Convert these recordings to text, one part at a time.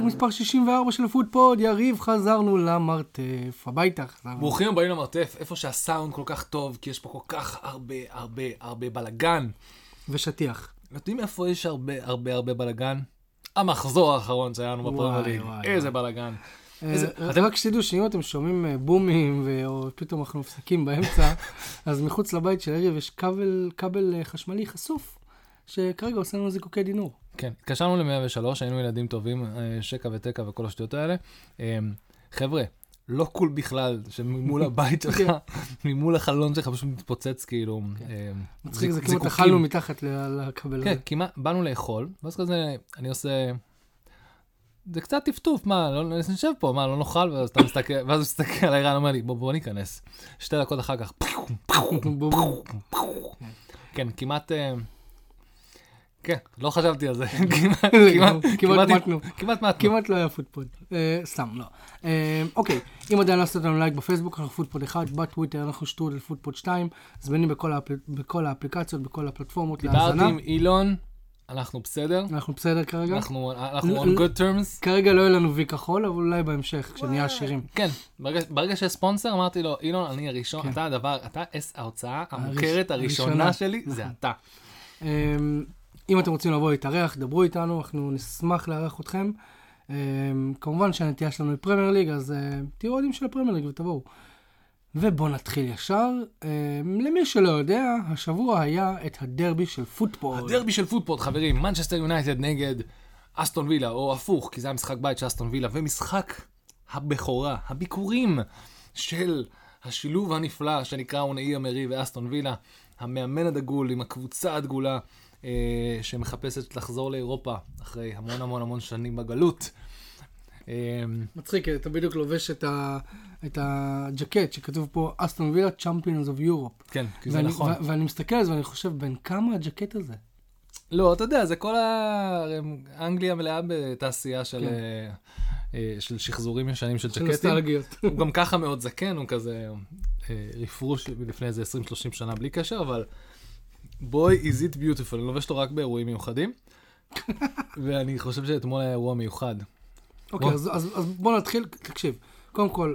לפרק מספר 64 של הפוטפוד, יריב חזרנו למרתף, הביתה חזרנו. ברוכים הבאים למרתף, איפה שהסאונד כל כך טוב, כי יש פה כל כך הרבה הרבה הרבה בלאגן. ושטיח. יודעים איפה יש הרבה הרבה הרבה בלאגן? המחזור האחרון שהיה לנו. וואי, איזה. בלאגן. אה, אתם רק שתדעו שאם אתם שומעים אה, בומים או פתאום אנחנו מפסיקים באמצע, אז מחוץ לבית של יריב יש כבל כבל אה, חשמלי חשוף, שכרגע עושה לנו זיקוקי דינור. כן, התקשרנו ל-103, היינו ילדים טובים, אה, שקע ותקע וכל השטויות האלה. אה, חבר'ה, לא קול בכלל שממול הבית שלך, ממול החלון שלך פשוט מתפוצץ כאילו. אה, מצחיק זה כמעט. אכלנו מתחת לכבל כן. כמעט, באנו לאכול, ואז כזה, אני עושה... זה קצת טפטוף, מה, לא נשב פה, מה, לא נאכל, ואז אתה מסתכל, ואז הוא מסתכל עליי, רן אומר לי, בוא, בוא ניכנס. שתי דקות אחר כך, בום. כן, כמעט... אה, כן, לא חשבתי על זה, כמעט, כמעט, מתנו. כמעט מעט, כמעט לא היה פוטפוד. אה, סתם, לא. אה, אוקיי, אם עדיין לא עשית לנו לייק בפייסבוק, אנחנו פוטפוד 1, בטוויטר אנחנו שטרודל פוטפוד 2, זמינים בכל האפל- בכל האפליקציות, בכל הפלטפורמות דיברתי להאזנה. עם אילון, אנחנו בסדר, אנחנו בסדר כרגע. אנחנו אנחנו לא- on good terms. כרגע לא יהיה לנו וי כחול, אבל אולי בהמשך, כשנהיה עשירים. כן, ברגע- ברגע שיש ספונסר, אמרתי לו, אילון, אני הראשון, כן. אתה הדבר, אתה ההוצאה המוכרת הראשונה. שלי, זה. אתה. אם אתם רוצים לבוא להתארח, דברו איתנו, אנחנו נשמח לארח אתכם. אמ, כמובן שהנטייה שלנו היא פרמייר ליג, אז אה, תהיו אוהדים של הפרמייר ליג ותבואו. ובואו נתחיל ישר. אמ, למי שלא יודע, השבוע היה את הדרבי של פוטפוד. הדרבי של פוטפוד, חברים, מנצ'סטר יונייטד נגד אסטון וילה, או הפוך, כי זה היה משחק בית של אסטון וילה, ומשחק הבכורה, הביקורים של השילוב הנפלא שנקרא אונאי אמרי ואסטון וילה, המאמן הדגול עם הקבוצה הדגולה אה, שמחפשת לחזור לאירופה אחרי המון המון המון שנים בגלות. אה, מצחיק, אתה בדיוק לובש את, ה, את הג'קט שכתוב פה אסטון וילה Champions of Europe. כן, כי זה ואני, נכון. ו- ואני מסתכל על זה ואני חושב, בן כמה הג'קט הזה? לא, אתה יודע, זה כל ה... אנגליה מלאה בתעשייה של, כן. אה, אה, של שחזורים ישנים של של ג'קטים. נוסטלגיות. הוא גם ככה מאוד זקן, הוא כזה רפרוש לפני איזה 20-30 שנה בלי קשר, אבל בוי is it beautiful, אני לובש אותו רק באירועים מיוחדים. ואני חושב שאתמול היה אירוע מיוחד. אוקיי. אז, אז, אז בוא נתחיל, תקשיב, קודם כל,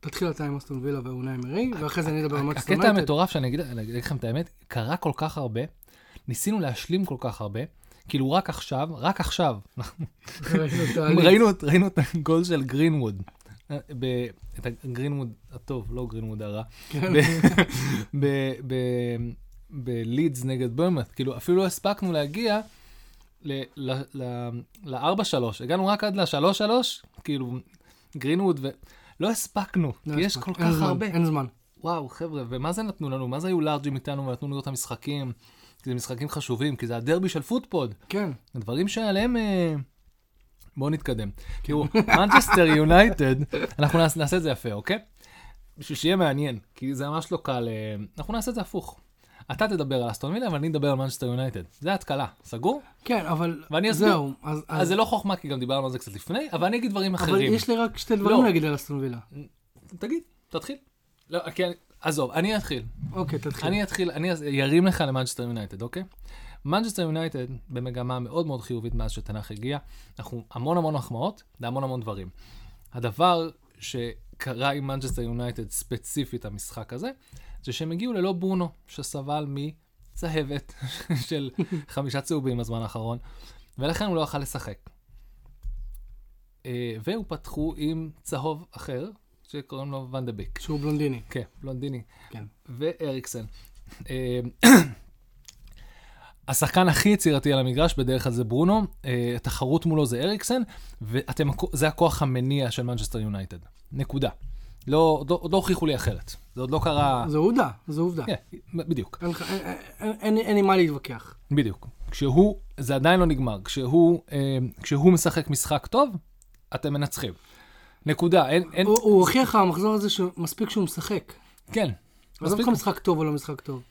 תתחיל אתה עם אסטון וילה ואונאי מרי, ואחרי זה אני אדבר על מצטר הקטע המטורף שאני אגיד לכם את האמת, קרה כל כך הרבה, ניסינו להשלים כל כך הרבה, כאילו רק עכשיו, רק עכשיו, ראינו, את- הגול של גרינווד. אה, את הגרינווד הטוב, לא גרינווד הרע. בלידס נגד ברמת, כאילו אפילו לא הספקנו להגיע ל-4-3, הגענו רק עד ל-3-3, כאילו גרינווד, ולא הספקנו, לא כי יש. כל כך זמן, הרבה. אין זמן. וואו, חבר'ה, ומה זה נתנו לנו? מה זה היו לארג'ים איתנו ונתנו לראות את המשחקים? כי זה משחקים חשובים, כי זה הדרבי של פוטפוד. כן. דברים שעליהם... אה, בואו נתקדם. תראו, מנצ'סטר יונייטד, אנחנו נעשה, נעשה את זה יפה, אוקיי? בשביל שיהיה מעניין, כי זה ממש לא קל, אה, אנחנו נעשה את זה הפוך. אתה תדבר על אסטון וילה, ואני אדבר על מנצ'סטר יונייטד. זה התקלה, סגור? כן, אבל ואני אסביר. זהו. אז, אז זה לא חוכמה, כי גם דיברנו על זה קצת לפני, אבל אני אגיד דברים אבל אחרים. יש לי רק שתי דברים לא. להגיד על אסטון וילה. תגיד, תתחיל. לא, כי אני- עזוב, אני אתחיל. אוקיי, תתחיל. אני אתחיל, אני אז- ירים לך למנצ'סטר יונייטד, אוקיי? מנצ'סטר יונייטד במגמה מאוד מאוד חיובית מאז שטן האח הגיע. אנחנו המון המון מחמאות להמון המון דברים. הדבר שקרה עם מנצ'סטר יונייטד ספציפית המשחק הזה, זה שהם הגיעו ללא ברונו, שסבל מצהבת של חמישה צהובים בזמן האחרון, ולכן הוא לא יכל לשחק. אה, והוא פתחו עם צהוב אחר, שקוראים לו ואן דה ביק. שהוא בלונדיני. כן, בלונדיני. כן. ואריקסן. אה, השחקן הכי יצירתי על המגרש בדרך כלל זה ברונו, אה, התחרות מולו זה אריקסן, וזה הכוח המניע של מנצ'סטר יונייטד. נקודה. לא, עוד לא- עוד לא הוכיחו לי אחרת. זה עוד לא קרה... זו עובדה, זו עובדה. כן, בדיוק, אין אין- אין- אין לי מה להתווכח. בדיוק. כשהוא, זה עדיין לא נגמר, כשהוא, אה, כשהוא משחק משחק טוב, אתם מנצחים. נקודה, אין, אין, הוא הוא הוכיח לך המחזור הזה שמספיק שהוא משחק. כן. עזוב אותך משחק טוב או לא משחק טוב.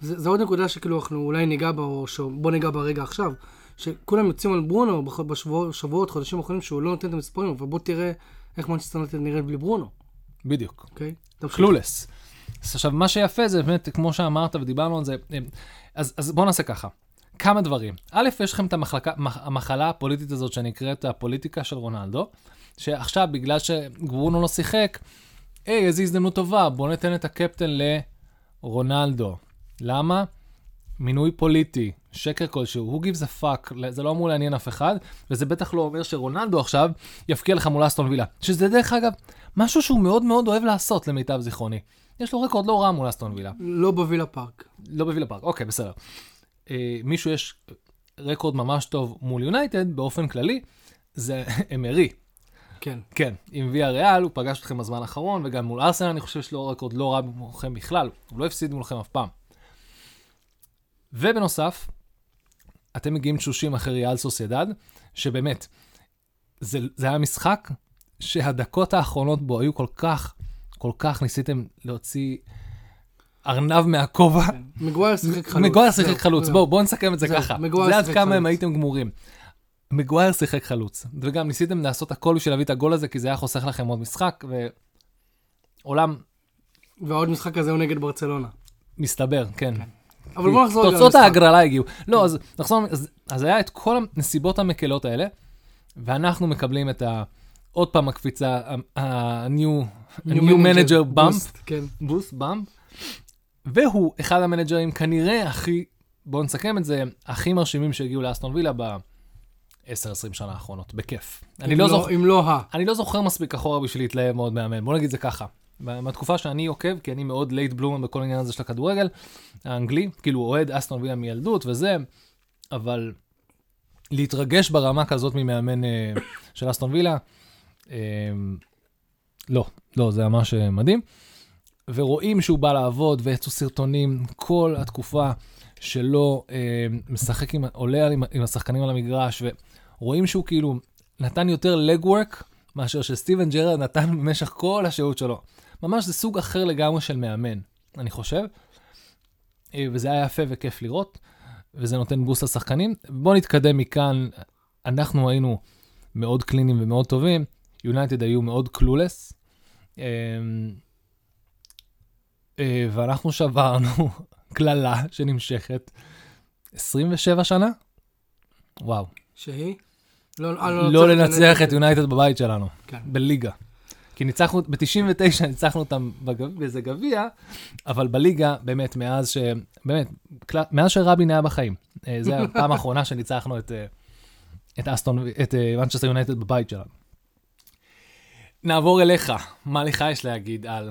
זה זה עוד נקודה שכאילו אנחנו אולי ניגע בה, או ש- בוא ניגע בה רגע עכשיו. שכולם יוצאים על ברונו בשבועות, חודשים האחרונים, שהוא לא נותן את המספרים, אבל בוא תראה איך מנצ'סטר נראית בלי ברונו, בדיוק. אוקיי? תמשיך. קלולס. עכשיו, מה שיפה זה באמת, כמו שאמרת ודיברנו על זה, אז, אז בואו נעשה ככה. כמה דברים. א', יש לכם את המחלקה, מח- המחלה הפוליטית הזאת שנקראת הפוליטיקה של רונלדו, שעכשיו, בגלל שברונו לא שיחק, היי, איזו הזדמנות טובה, בואו ניתן את הקפטן לרונלדו. למה? מינוי פוליטי, שקר כלשהו, who gives a fuck, זה לא אמור לעניין אף אחד, וזה בטח לא אומר שרונלדו עכשיו יפקיע לך מול אסטון וילה. שזה דרך אגב, משהו שהוא מאוד מאוד אוהב לעשות למיטב זיכרוני. יש לו רקורד לא רע מול אסטון וילה. לא בווילה פארק. לא בווילה פארק, אוקיי, בסדר. אה, מישהו יש רקורד ממש טוב מול יונייטד, באופן כללי, זה אמרי. כן. כן, עם ויה ריאל, הוא פגש אתכם בזמן האחרון, וגם מול ארסנל אני חושב שיש לו רקורד לא רע מולכם בכלל, הוא לא הפסיד מולכם אף פעם. ובנוסף, אתם מגיעים תשושים אחרי ריאל סוסיידד, שבאמת, זה, זה היה משחק שהדקות האחרונות בו היו כל כך, כל כך ניסיתם להוציא ארנב מהכובע. כן. מגווייר שיחק חלוץ. מגווייר שיחק חלוץ. בואו בוא נסכם את זה ככה. מגווייר זה עד שיחק כמה הם חלוץ. הייתם גמורים. מגווייר שיחק חלוץ, וגם ניסיתם לעשות הכל בשביל להביא את הגול הזה, כי זה היה חוסך לכם עוד משחק, ועולם והעוד משחק הזה הוא נגד ברצלונה. מסתבר, כן. אבל בוא נחזור תוצאות. ההגרלה הגיעו. לא, אז נחזור, אז- היה את כל הנסיבות המקלות האלה, ואנחנו מקבלים את ה... עוד פעם הקפיצה, ה-new New new manager bump, boost, כן. boost bump, והוא אחד המנג'רים כנראה הכי, בואו נסכם את זה, הכי מרשימים שהגיעו לאסטון וילה ב-10-20 שנה האחרונות, בכיף. אני אם לא, זוכר, אם לא ה. אני לא זוכר מספיק אחורה בשביל להתלהב מאוד מאמן, בוא נגיד זה ככה. מהתקופה שאני עוקב, כי אני מאוד late bloomer בכל העניין הזה של הכדורגל, האנגלי, כאילו אוהד אסטון וילה מילדות וזה, אבל להתרגש ברמה כזאת ממאמן אה, של אסטון וילה, אה, לא, לא, זה ממש אה, מדהים. ורואים שהוא בא לעבוד, ויצאו סרטונים כל התקופה שלו משחק עם, עולה עם, עם השחקנים על המגרש, ורואים שהוא כאילו נתן יותר לגוורק מאשר שסטיבן ג'רארד נתן במשך כל השהות שלו. ממש זה סוג אחר לגמרי של מאמן, אני חושב. אה, וזה היה יפה וכיף לראות, וזה נותן בוסט לשחקנים. בואו נתקדם מכאן, אנחנו היינו מאוד קליניים ומאוד טובים, יונייטד היו מאוד קלולס. ואנחנו שברנו קללה שנמשכת 27 שנה? וואו. שהיא? לא, אה, לא לנצח את יונייטד בבית שלנו, כן. בליגה. כי ניצחנו, ב-99 ניצחנו אותם באיזה גביע, אבל בליגה, באמת, מאז ש... באמת, קל- מאז שרבין היה בחיים. אה, זה הפעם האחרונה שניצחנו את, אה, את אסטון, את אה, מנצ'סטר יונייטד בבית שלנו. נעבור אליך, מה לך יש להגיד על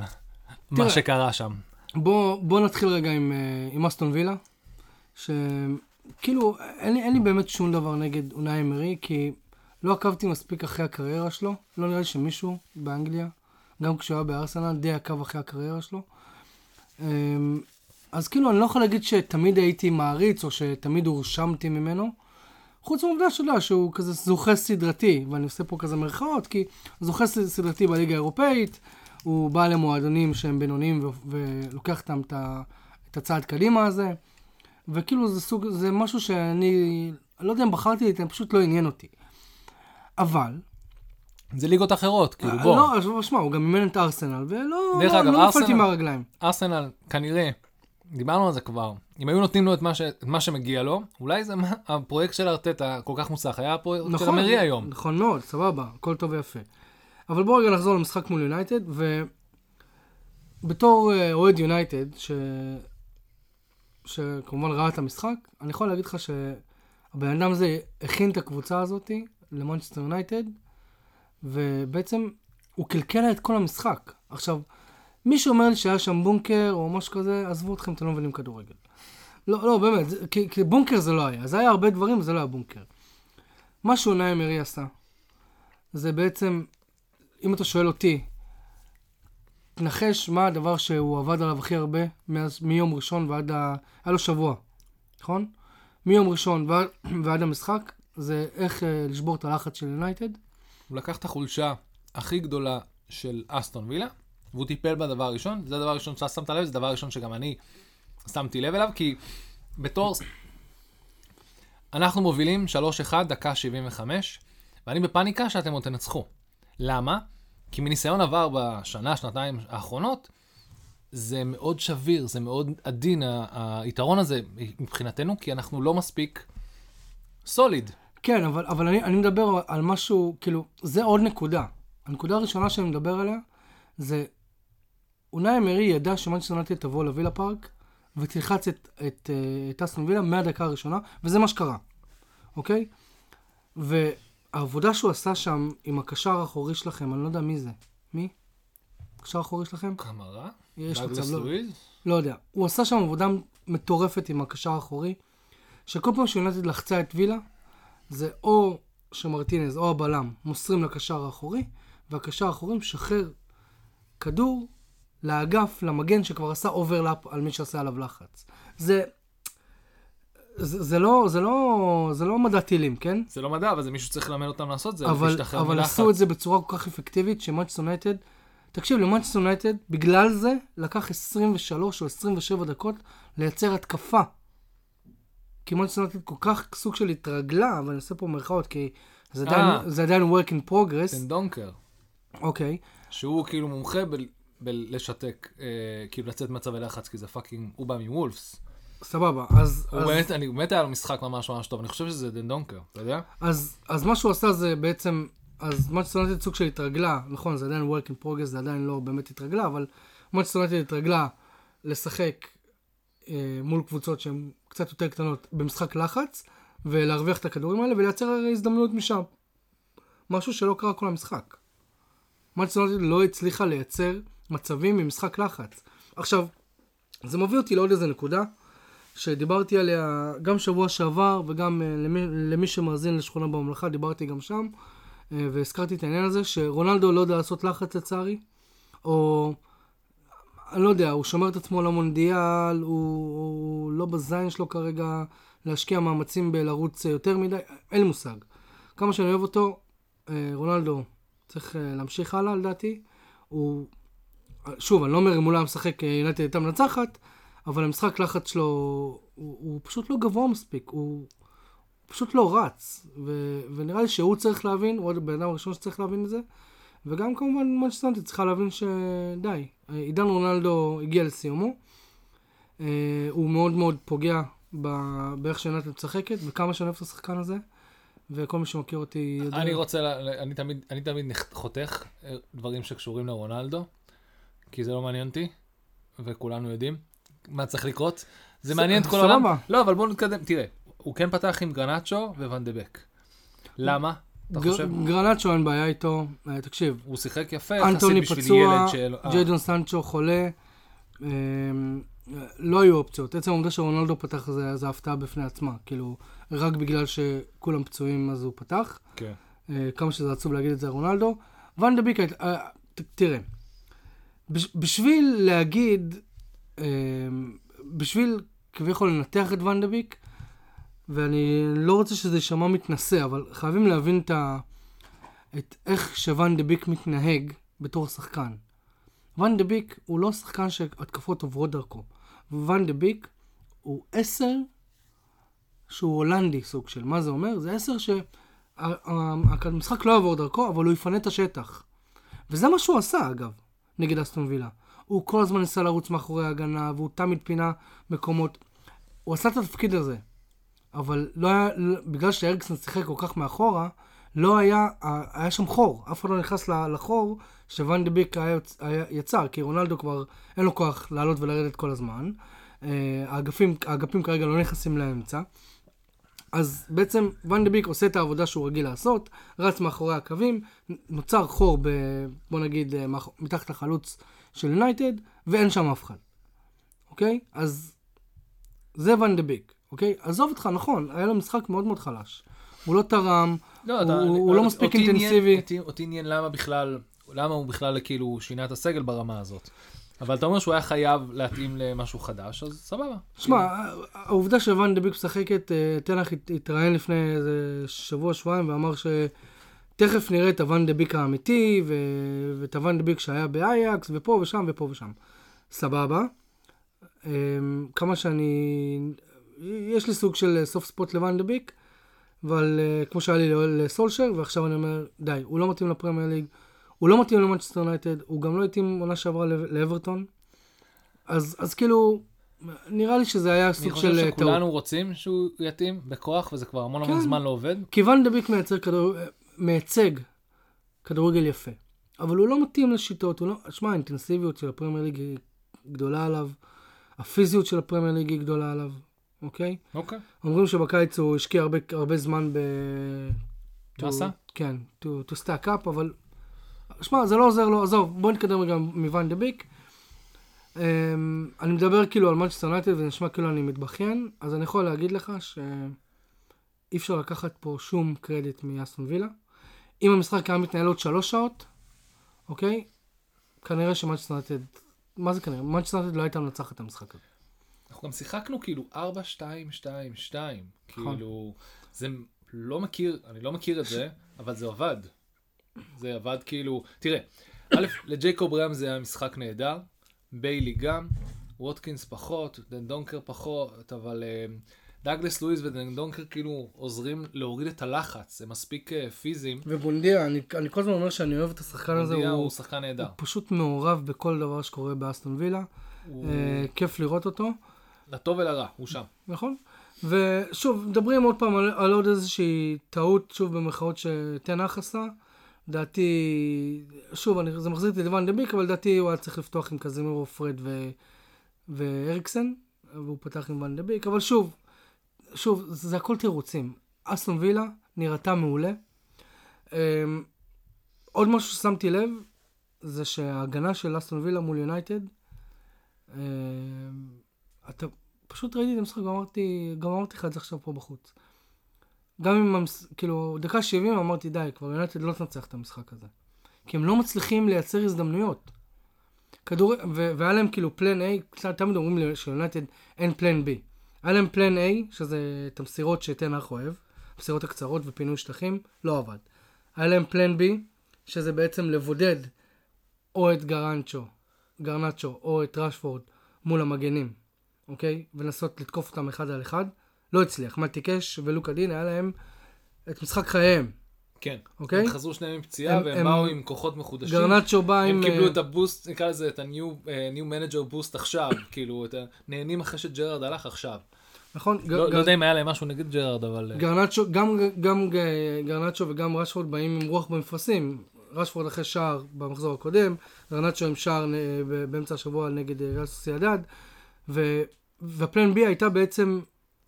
מה תראה. שקרה שם? בוא, בוא נתחיל רגע עם, עם אסטון וילה, שכאילו, אין לי, אין לי באמת שום דבר נגד אונאי אמרי, כי לא עקבתי מספיק אחרי הקריירה שלו, לא נראה לי שמישהו באנגליה, גם כשהוא היה בארסנל, די עקב אחרי הקריירה שלו. אמ, אז כאילו, אני לא יכול להגיד שתמיד הייתי מעריץ, או שתמיד הורשמתי ממנו. חוץ מהעובדה שאתה שהוא כזה זוכה סדרתי, ואני עושה פה כזה מירכאות, כי זוכה סדרתי בליגה האירופאית, הוא בא למועדונים שהם בינוניים ו- ולוקח אותם את, את הצעד קדימה הזה, וכאילו זה סוג, זה משהו שאני, לא יודע אם בחרתי זה, פשוט לא עניין אותי. אבל, זה ליגות אחרות, כאילו אה, בוא. לא, אז שמע, הוא גם אימן את ארסנל, ולא דרך לא, אגב, לא נפלתי מהרגליים. ארסנל, כנראה, דיברנו על זה כבר, אם היו נותנים לו את מה, ש... את מה שמגיע לו, אולי זה מה... הפרויקט של ארטטה כל כך מוצלח, היה הפרויקט של נכון, אמרי היום. נכון מאוד, סבבה, הכל טוב ויפה. אבל בואו רגע נחזור למשחק מול יונייטד, ובתור אה, אוהד יונייטד, ש... שכמובן ראה את המשחק, אני יכול להגיד לך שהבן אדם הזה הכין את הקבוצה הזאת למנצ'סטר יונייטד, ובעצם הוא קלקל את כל המשחק. עכשיו, מי שאומר לי שהיה שם בונקר או משהו כזה, עזבו אתכם, אתם לא מבינים כדורגל. לא, לא, באמת, זה, כי, כי בונקר זה לא היה. זה היה הרבה דברים, זה לא היה בונקר. מה שאונאי אמרי עשה, זה בעצם, אם אתה שואל אותי, תנחש מה הדבר שהוא עבד עליו הכי הרבה מאז, מיום ראשון ועד ה... היה לו שבוע, נכון? מיום ראשון ועד, ועד המשחק, זה איך אה, לשבור את הלחץ של יונייטד. הוא לקח את החולשה הכי גדולה של אסטון וילה, והוא טיפל בדבר הראשון, זה הדבר הראשון שאתה שמת לב, זה הדבר הראשון שגם אני שמתי לב אליו, כי בתור... אנחנו מובילים 3-1, דקה 75, ואני בפאניקה שאתם עוד תנצחו. למה? כי מניסיון עבר בשנה, שנתיים האחרונות, זה מאוד שביר, זה מאוד עדין, היתרון הזה מבחינתנו, כי אנחנו לא מספיק סוליד. כן, אבל, אבל אני, אני מדבר על משהו, כאילו, זה עוד נקודה. הנקודה הראשונה שאני מדבר עליה, זה אונאי אמרי ידע שמנצ'סטר יונייטד תבוא לווילה פארק, ותלחץ את, את, אה, את אסטון וילה מהדקה הראשונה, וזה מה שקרה, אוקיי? והעבודה שהוא עשה שם עם הקשר האחורי שלכם, אני לא יודע מי זה. מי? קשר האחורי שלכם? רע? יש מצב, לא? לא יודע. הוא עשה שם עבודה מטורפת עם הקשר האחורי, שכל פעם שיונייטד לחצה את וילה, זה או שמרטינז או הבלם מוסרים לקשר האחורי, והקשר האחורי משחרר כדור לאגף, למגן שכבר עשה overlap על מי שעשה עליו לחץ. זה... זה, זה לא, זה לא, זה לא מדע טילים, כן? זה לא מדע, אבל זה מישהו צריך ללמד אותם לעשות את זה, אבל, אבל. עשו את זה בצורה כל כך אפקטיבית, שמאנצ'סטר יונייטד, תקשיב, למאנצ'סטר יונייטד, בגלל זה, לקח 23 או 27 דקות לייצר התקפה. כי מאנצ'סטר יונייטד כל כך סוג של התרגלה, ואני עושה פה מירכאות, כי זה עדיין, אה. זה עדיין work in progress, דנדונקר, אוקיי, שהוא כאילו מומחה ב- בלשתק, אה, כאילו לצאת מצבי לחץ, כי זה fucking, הוא בא מוולפס. סבבה, אז, הוא אז, באמת, אני באמת היה לו משחק ממש ממש טוב, אני חושב שזה דנדונקר, אתה יודע? אז, אז מה שהוא עשה זה בעצם, אז מאנצ'סטר יונייטד סוג של התרגלה, נכון, זה עדיין work in progress, זה עדיין לא באמת התרגלה, אבל מאנצ'סטר יונייטד התרגלה לשחק מול קבוצות שהן קצת יותר קטנות במשחק לחץ, ולהרוויח את הכדורים האלה ולייצר הזדמנות משם. משהו שלא קרה כל המשחק. מאנצ'סטר יונייטד לא הצליחה לייצר מצבים ממשחק לחץ. עכשיו, זה מביא אותי לעוד איזה נקודה, שדיברתי עליה גם שבוע שעבר, וגם אה, למי, למי שמאזין לשכונה בממלכה, דיברתי גם שם, אה, והזכרתי את העניין הזה, שרונלדו לא יודע לעשות לחץ לצערי, או אני לא יודע, הוא שומר את עצמו למונדיאל, הוא, הוא לא בזין שלו כרגע להשקיע מאמצים בלרוץ יותר מדי, אין לי מושג. כמה שאני אוהב אותו, אה, רונלדו צריך אה, להמשיך הלאה לדעתי. הוא, שוב, אני לא אומר אם הוא לא היה משחק אה, יונייטד הייתה מנצחת, אבל המשחק לחץ שלו הוא, הוא פשוט לא גבוה מספיק, הוא, הוא פשוט לא רץ. ו, ונראה לי שהוא צריך להבין, הוא הבן אדם הראשון שצריך להבין את זה. וגם כמובן מנצ'סטר יונייטד צריכה להבין שדי, עידן רונלדו הגיע לסיומו. אה, הוא מאוד מאוד פוגע באיך שיונייטד משחקת, וכמה שאני אוהב את השחקן הזה. וכל מי שמכיר אותי יודע. אני רוצה, ל- ל- אני תמיד, אני תמיד חותך אה, דברים שקשורים לרונלדו, כי זה לא מעניין אותי, וכולנו יודעים מה צריך לקרות. זה מעניין את כל. העולם. לא, אבל בואו נתקדם. תראה, הוא כן פתח עם גרנצ'ו וואן דה בק. למה? אתה גר- חושב? גרנצ'ו אין בעיה איתו, אה, תקשיב, הוא שיחק יפה אנטוני יחסית בשביל פצוע, ילד של... אה, ג'יידון סנצ'ו חולה, אה, לא היו אופציות. עצם העובדה שרונלדו פתח זה, זה הפתעה בפני עצמה, כאילו, רק בגלל שכולם פצועים אז הוא פתח. כן. אה, כמה שזה עצוב להגיד את זה רונלדו. ואן דה ביק, אה, תראה, בש- בשביל להגיד, אה, בשביל כביכול לנתח את ואן דה ביק, ואני לא רוצה שזה יישמע מתנשא, אבל חייבים להבין את, ה, את איך שוואן דה ביק מתנהג בתור שחקן. ואן דה ביק הוא לא שחקן שהתקפות עוברות דרכו. ואן דה ביק הוא עשר שהוא הולנדי סוג של. מה זה אומר? זה עשר שהמשחק לא יעבור דרכו, אבל הוא יפנה את השטח. וזה מה שהוא עשה, אגב, נגד אסטון וילה. הוא כל הזמן ניסה לרוץ מאחורי ההגנה, והוא תמיד פינה מקומות. הוא עשה את התפקיד הזה. אבל לא היה, לא- בגלל שאריקסון שיחק כל כך מאחורה, לא היה, היה שם חור. אף אחד לא נכנס לחור שוואן דה ביק יצר, כי רונלדו כבר אין לו כוח לעלות ולרדת כל הזמן. אה, האגפים, האגפים כרגע לא נכנסים לאמצע. אז בעצם ואן דה ביק עושה את העבודה שהוא רגיל לעשות, רץ מאחורי הקווים, נוצר חור, ב, בוא נגיד, אה, מתחת לחלוץ של יונייטד, ואין שם אף אחד. אוקיי? אז זה ואן דה ביק, אוקיי? עזוב אותך, נכון, היה לו משחק מאוד מאוד חלש. הוא לא תרם, לא, הוא- הוא לא מספיק אינטנסיבי. אותי- עניין למה בכלל, למה הוא בכלל כאילו שינה את הסגל ברמה הזאת. אבל אתה אומר שהוא היה חייב להתאים למשהו חדש, אז סבבה. שמע, העובדה שוואן דה ביק משחקת, אה, תנח הת- התראיין לפני איזה שבוע, שבועיים, ואמר שתכף נראה את הוואן דה ביק האמיתי, ו- ואת הוואן דה ביק שהיה באייאקס, ופה ושם ופה ושם. סבבה. אה, כמה שאני... יש לי סוג של soft spot לוואן דה ביק, אבל אה, כמו שהיה לי לסולשר, ועכשיו אני אומר, די, הוא לא מתאים לפרמייר ליג, הוא לא מתאים למנצ'סטר יונייטד, הוא גם לא התאים עונה שעברה לאברטון. אז, אז כאילו, נראה לי שזה היה אני סוג חושב של אה, טעות. שכולנו רוצים שהוא יתאים בכוח, וזה כבר המון המון כן. זמן לא עובד. כי ואן דה ביק מייצר כדור... מייצג כדורגל יפה. אבל הוא לא מתאים לשיטות, הוא לא... שמע, האינטנסיביות של הפרמייר ליג היא גדולה עליו, הפיזיות של הפרמייר ליג היא גדולה עליו, אוקיי? אוקיי. אומרים שבקיץ הוא השקיע הרבה, הרבה זמן ב... מה עשה? כן, to, to stack up, אבל... שמע, זה לא עוזר לו, עזוב, בוא נתקדם רגע מוואן דה ביק. Um, אני מדבר כאילו על מנצ'סטר יונייטד וזה נשמע כאילו אני מתבכיין, אז אני יכול להגיד לך שאי אפשר לקחת פה שום קרדיט מאסטון וילה. אם המשחק היה מתנהל עוד שלוש שעות, אוקיי? כנראה שמנצ'סטר יונייטד, מה זה כנראה? מנצ'סטר יונייטד לא הייתה מנצחת את המשחק הזה. אנחנו גם שיחקנו כאילו 4, 2, 2, 2. נכון. כאילו, זה לא מכיר, אני לא מכיר את זה, אבל זה עבד. זה עבד כאילו, תראה, א', לג'ייקוב ראם זה היה משחק נהדר, ביילי גם, ווטקינס פחות, דנדונקר פחות, אבל אה, דאגלס לואיס ודנדונקר כאילו עוזרים להוריד את הלחץ, הם מספיק אה, פיזיים. ובונדיה, אני, אני כל הזמן אומר שאני אוהב את השחקן הזה, הוא, הוא שחקן נהדר. הוא פשוט מעורב בכל דבר שקורה באסטון וילה. הוא אה, כיף לראות אותו, לטוב ולרע, הוא שם. נכון? ושוב, מדברים עוד פעם על, על עוד איזושהי טעות, שוב במרכאות שטן האח עשה. דעתי, שוב, אני, זה מחזיר אותי לוואן דה ביק, אבל דעתי הוא היה צריך לפתוח עם קזימירו, פרד ו, ואריקסן, והוא פתח עם ואן דה ביק, אבל שוב, שוב, זה, זה הכל תירוצים. אסטון וילה נראתה מעולה. אמ, עוד משהו ששמתי לב, זה שההגנה של אסטון וילה מול יונייטד, אמ, אתה פשוט ראיתי את המשחק ואמרתי, גם אמרתי לך את זה עכשיו פה בחוץ. גם אם, המס- כאילו, דקה 70 אמרתי די, כבר יונייטד לא תנצח את המשחק הזה. כי הם לא מצליחים לייצר הזדמנויות. כדור, ו- והיה להם כאילו פלן A, תמיד אומרים שליונייטד אין פלן B. היה להם פלן A, שזה את המסירות שתנח אוהב, המסירות הקצרות ופינוי שטחים, לא עבד. היה להם פלן B, שזה בעצם לבודד או את גרנצ'ו, גרנצ'ו, או את רשפורד מול המגנים, אוקיי? ולנסות לתקוף אותם אחד על אחד. לא הצליח. מתי קאש ולוקה דין, היה להם את משחק חייהם, כן. אוקיי? הם חזרו שניהם עם פציעה, הם- והם הם- באו עם כוחות מחודשים. גרנצ'ו בא עם... הם קיבלו אה, את ה boost, נקרא לזה את ה-new new manager boost עכשיו, כאילו, את ה- נהנים אחרי שג'רארד הלך עכשיו. נכון? לא ג- לא יודע אם היה להם משהו נגד ג'רארד, אבל... אה, גרנצ'ו, גם, גם גרנצ'ו וגם רשפורד באים עם רוח במפרשים. רשפורד אחרי שער במחזור הקודם, גרנצ'ו עם שער באמצע השבוע נגד ריאל סוסיידד, ו- וה plan B הייתה בעצם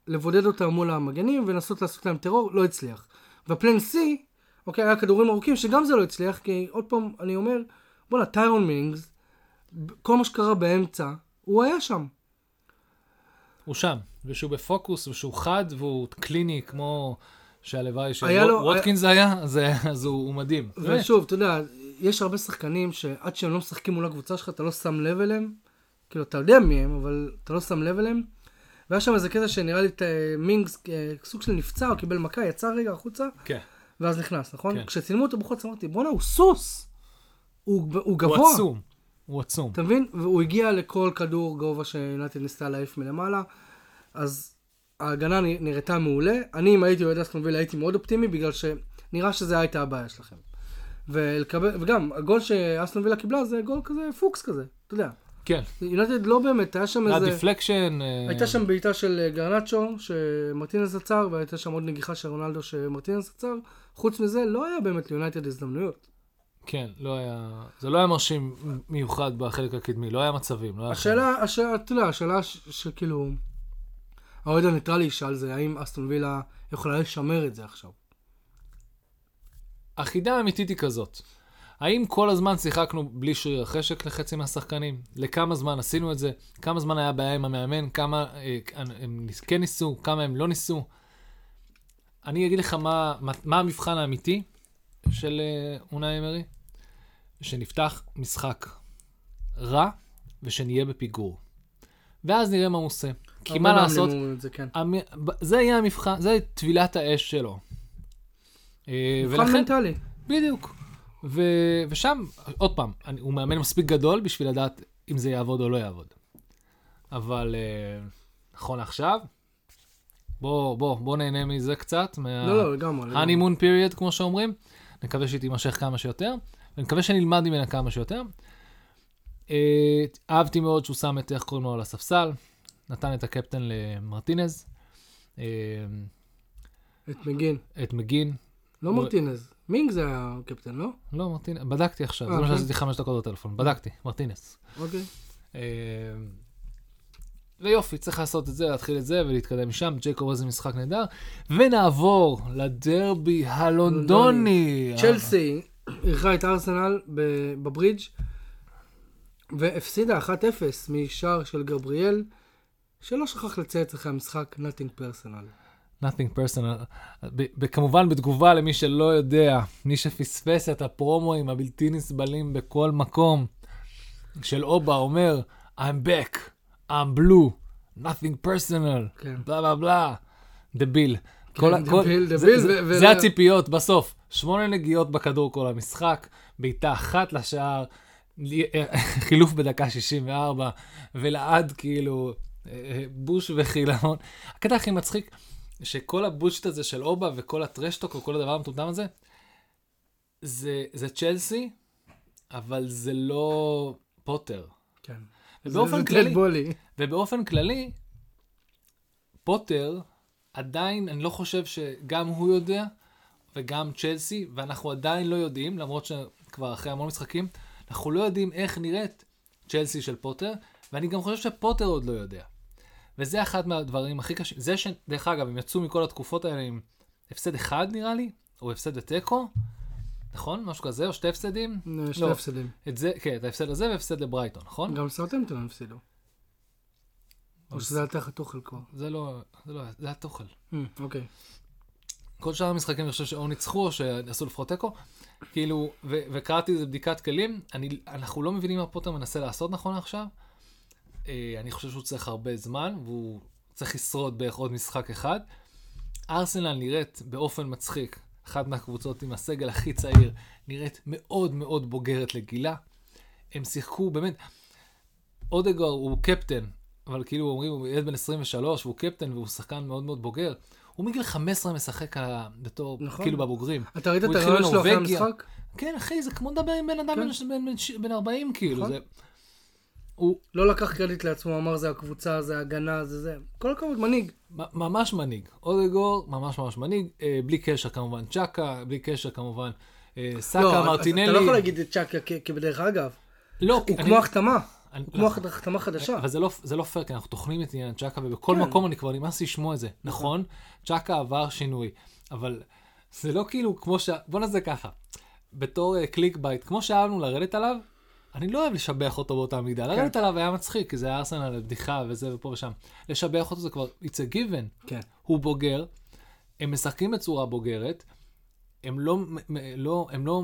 לבודד אותם מול המגנים ולנסות לעשות להם טרור, לא הצליח. וה plan C, אוקיי, היה כדורים ארוכים שגם זה לא הצליח, כי עוד פעם, אני אומר, בואנה, טיירון מינגס, כל מה שקרה באמצע, הוא היה שם. הוא שם, ושהוא בפוקוס, ושהוא חד, והוא קליני, כמו שהלוואי שווטקינס זה היה, זה- אז הוא הוא מדהים. ושוב, אתה יודע, יש הרבה שחקנים שעד שהם לא משחקים מול הקבוצה שלך, אתה לא שם לב אליהם. כאילו, אתה יודע מי הם, אבל אתה לא שם לב אליהם. והיה שם איזה קטע שנראה לי את, אה, מינגס אה, סוג של נפצע, או קיבל מכה, יצא רגע החוצה, כן. ואז נכנס, נכון? כן. כשצילמו אותו בחוץ אמרתי, בואנה, הוא סוס! הוא, הוא הוא גבוה. עצום. הוא עצום. אתה מבין? והוא הגיע לכל כדור גובה שיונייטד ניסתה להעיף מלמעלה, אז ההגנה נראתה מעולה. אני, אם הייתי אוהד אסטון וילה, הייתי מאוד אופטימי, בגלל שנראה שזה הייתה הבעיה שלכם. ולקבל, וגם, הגול שאסטון וילה קיבלה זה גול כזה פוקס כזה, אתה יודע. כן. יונייטד לא באמת, היה שם היה איזה... deflection. הייתה שם בעיטה של אה, גרנצ'ו, שמרטינס עצר, והייתה שם עוד נגיחה של רונלדו שמרטינס עצר. חוץ מזה, לא היה באמת ליונייטד הזדמנויות. כן, לא היה... זה לא היה מרשים מיוחד בחלק הקדמי, לא היה מצבים. לא היה השאלה, השאלה, אתה יודע, השאלה שכאילו, האוהד הניטרלי ישאל זה, האם אסטון וילה יכולה לשמר את זה עכשיו? החידה האמיתית היא כזאת. האם כל הזמן שיחקנו בלי שריר החשק לחצי מהשחקנים? לכמה זמן עשינו את זה? כמה זמן היה בעיה עם המאמן? כמה אה, הם כן ניסו? כמה הם לא ניסו? אני אגיד לך מה, מה, מה המבחן האמיתי של אה, אונאי אמרי? שנפתח משחק רע ושנהיה בפיגור. ואז נראה מה הוא עושה. כי מה לעשות, זה, כן. המ... זה יהיה המבחן, זה טבילת האש שלו. אה, מבחן מנטלי. בדיוק. ו... ושם, עוד פעם, אני, הוא מאמן מספיק גדול בשביל לדעת אם זה יעבוד או לא יעבוד. אבל אה, נכון לעכשיו, בוא, בוא, בוא נהנה מזה קצת, מה... לא, לא, לגמרי. honeymoon period, כמו שאומרים. נקווה שהיא תימשך כמה שיותר, ונקווה שנלמד ממנה כמה שיותר. אה, אהבתי מאוד שהוא שם את, איך קוראים לו, על הספסל, נתן את הקפטן למרטינז, אה, את מגין. את מגין, לא- מרטינז. מינג זה הקפטן, לא? לא, מרטינז, בדקתי עכשיו, אה, זה מה כן. שעשיתי חמש דקות בטלפון, בדקתי, מרטינס. אוקיי. אה, ויופי, צריך לעשות את זה, להתחיל את זה ולהתקדם משם. ג'ייקוב איזה משחק נהדר. ונעבור לדרבי הלונדוני. צ'לסי אירחה את ארסנל בברידג' והפסידה 1-0 משער של גבריאל, שלא שכח לצייץ אחרי המשחק nothing personal. Nothing personal. ב- ב- כמובן בתגובה למי שלא יודע, מי שפספס את הפרומואים הבלתי נסבלים בכל מקום, של אובה אומר, I'm back, I'm blue, nothing personal, כן. בלה בלה בלה, דביל. כן, כל ה- כל- דביל, זה- דביל, זה- ו- ו- זה הציפיות בסוף. שמונה נגיעות בכדור כל המשחק, בעיטה אחת לשער, חילוף בדקה 64, ולעד כאילו אה, בוש וחילון. הקטע הכי מצחיק, שכל הבושט הזה של אובה וכל הטרשטוק וכל הדבר המטומטם הזה, זה, זה צ'לסי, אבל זה לא פוטר. כן. ובאופן זה- כללי- בולי. ובאופן כללי, פוטר, עדיין, אני לא חושב שגם הוא יודע, וגם צ'לסי, ואנחנו עדיין לא יודעים, למרות שכבר אחרי המון משחקים, אנחנו לא יודעים איך נראית צ'לסי של פוטר, ואני גם חושב שפוטר עוד לא יודע. וזה אחד מהדברים הכי קשים. זה שדרך אגב, הם יצאו מכל התקופות האלה עם הפסד אחד נראה לי, או הפסד בתיקו, נכון? משהו כזה, או שתי הפסדים? שני לא. הפסדים. את זה, כן, את ההפסד הזה והפסד לברייטון, נכון? גם סרטמפטון הפסידו. או שזה היה תחת אוכל כבר. זה לא, זה לא, זה התוכל. אה, אוקיי. כל שאר המשחקים אני חושב שאו ניצחו או שעשו לפחות תיקו. כאילו, וקראתי איזה בדיקת כלים, אני, אנחנו לא מבינים מה פוטר מנסה לעשות נכון עכשיו. אה, אני חושב שהוא צריך הרבה זמן, והוא צריך לשרוד בערך עוד משחק אחד. ארסנל נראית באופן מצחיק, אחת מהקבוצות עם הסגל הכי צעיר, נראית מאוד מאוד בוגרת לגילה. הם שיחקו, באמת, אודגר הוא קפטן, אבל כאילו אומרים, הוא ילד בן 23, והוא קפטן והוא שחקן מאוד מאוד בוגר. הוא מגיל 15 משחק על בתור, נכון. כאילו בבוגרים. אתה ראית את הרעיון שלו אחרי. המשחק? כן, אחי, זה כמו לדבר עם בן אדם כן. בן- בן- בן 40, כאילו. נכון. זה... הוא לא לקח קרדיט לעצמו, אמר זה הקבוצה, זה ההגנה, זה זה. כל הכבוד, מנהיג. ממש מנהיג. אודגור, ממש ממש מנהיג. אה, בלי קשר כמובן צ'קה, בלי קשר כמובן אה, סאקה, לא, מרטינלי. אתה לא יכול להגיד את צ'קה כ- כבדרך אגב. לא, הוא אני- כמו החתמה. אני- הוא כמו נכון. החתמה חדשה. אבל זה לא, זה לא פייר, כי אנחנו טוחנים את עניין צ'קה, ובכל כן. מקום אני כבר נמאס לשמוע את זה. נכון, צ'קה עבר שינוי, אבל זה לא כאילו כמו ש... בוא נעשה ככה, בתור clickbait, כמו שאהבנו לרדת עליו, אני לא אוהב לשבח אותו באותה מידה. כן. לרדת עליו היה מצחיק, כי זה היה ארסנל, בדיחה וזה ופה ושם. לשבח אותו זה כבר, it's a given. כן. הוא בוגר, הם משחקים בצורה בוגרת, הם לא, לא, הם לא,